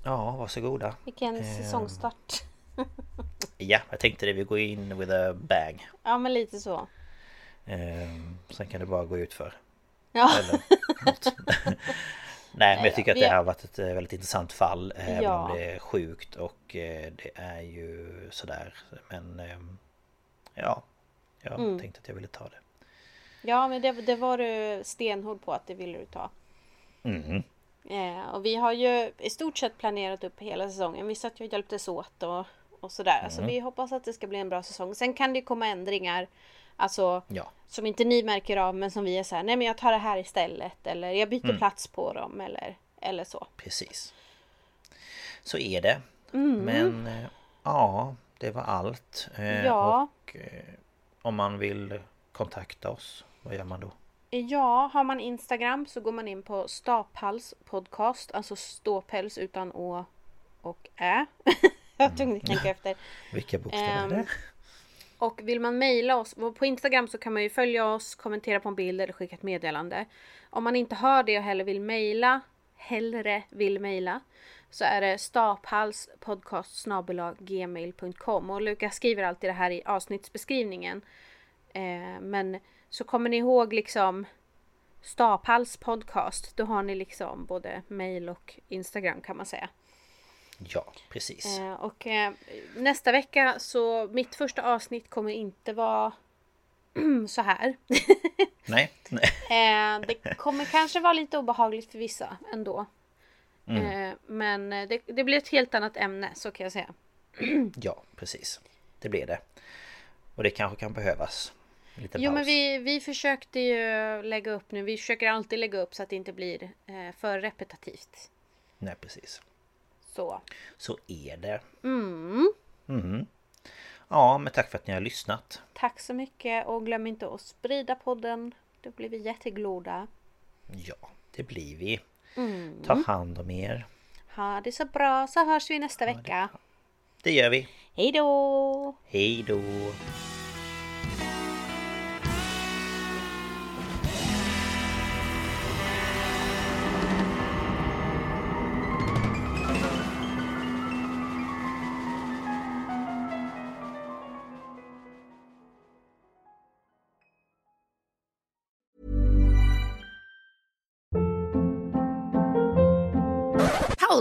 Ja, varsågoda. Vilken säsongstart. Ja, jag tänkte det. Vi går in with a bang. Ja men lite så. Ehm, sen kan det bara gå ut för. Ja. Nej, men jag tycker att det har- här har varit ett eh, väldigt intressant fall. Även Ja. om det är sjukt och eh, det är ju sådär. Men ehm, ja, jag Mm. tänkte att jag ville ta det. Ja men det, det var du stenhård på att det ville du ta. Mm. Eh, och vi har ju i stort sett planerat upp hela säsongen. Vi satt ju och hjälptes åt och, och sådär. Så Mm. vi hoppas att det ska bli en bra säsong. Sen kan det ju komma ändringar. Alltså Ja, som inte ni märker av men som vi är så här. Nej men jag tar det här istället. Eller jag byter Mm. plats på dem. Eller, eller så. precis. Så är det. Mm. Men eh, ja, det var allt. Eh, Ja. Och eh, om man vill kontakta oss, vad gör man då? Ja, har man Instagram så går man in på Staphals podcast. Alltså ståpäls utan å och ä. jag var tvungen att tänka efter. Vilka bokstäver är det? Och vill man mejla oss, på Instagram så kan man ju följa oss, kommentera på en bild eller skicka ett meddelande. Om man inte har det och hellre vill mejla, hellre vill mejla, så är det staphalspodcast gmail.com och Lukas skriver alltid det här i avsnittsbeskrivningen. Eh, men så kommer ni ihåg liksom Staphals podcast, då har ni liksom både mejl och Instagram kan man säga. Ja, precis. Eh, och eh, nästa vecka så mitt första avsnitt kommer inte vara så här. Nej, nej. eh, det kommer kanske vara lite obehagligt för vissa ändå. Mm. Men det, det blir ett helt annat ämne så kan jag säga. Ja, precis. Det blir det. Och det kanske kan behövas. En liten Jo paus. men vi, vi försökte ju lägga upp nu. Vi försöker alltid lägga upp så att det inte blir för repetitivt. Nej, precis. Så. Så är det. Mm. Mhm. Ja, men tack för att ni har lyssnat. Tack så mycket och glöm inte att sprida podden. Då blir vi jätteglada. Ja, det blir vi. Mm. Ta hand om er. Ha det så bra så hörs vi nästa vecka. Det gör vi. Hej då! Hej då!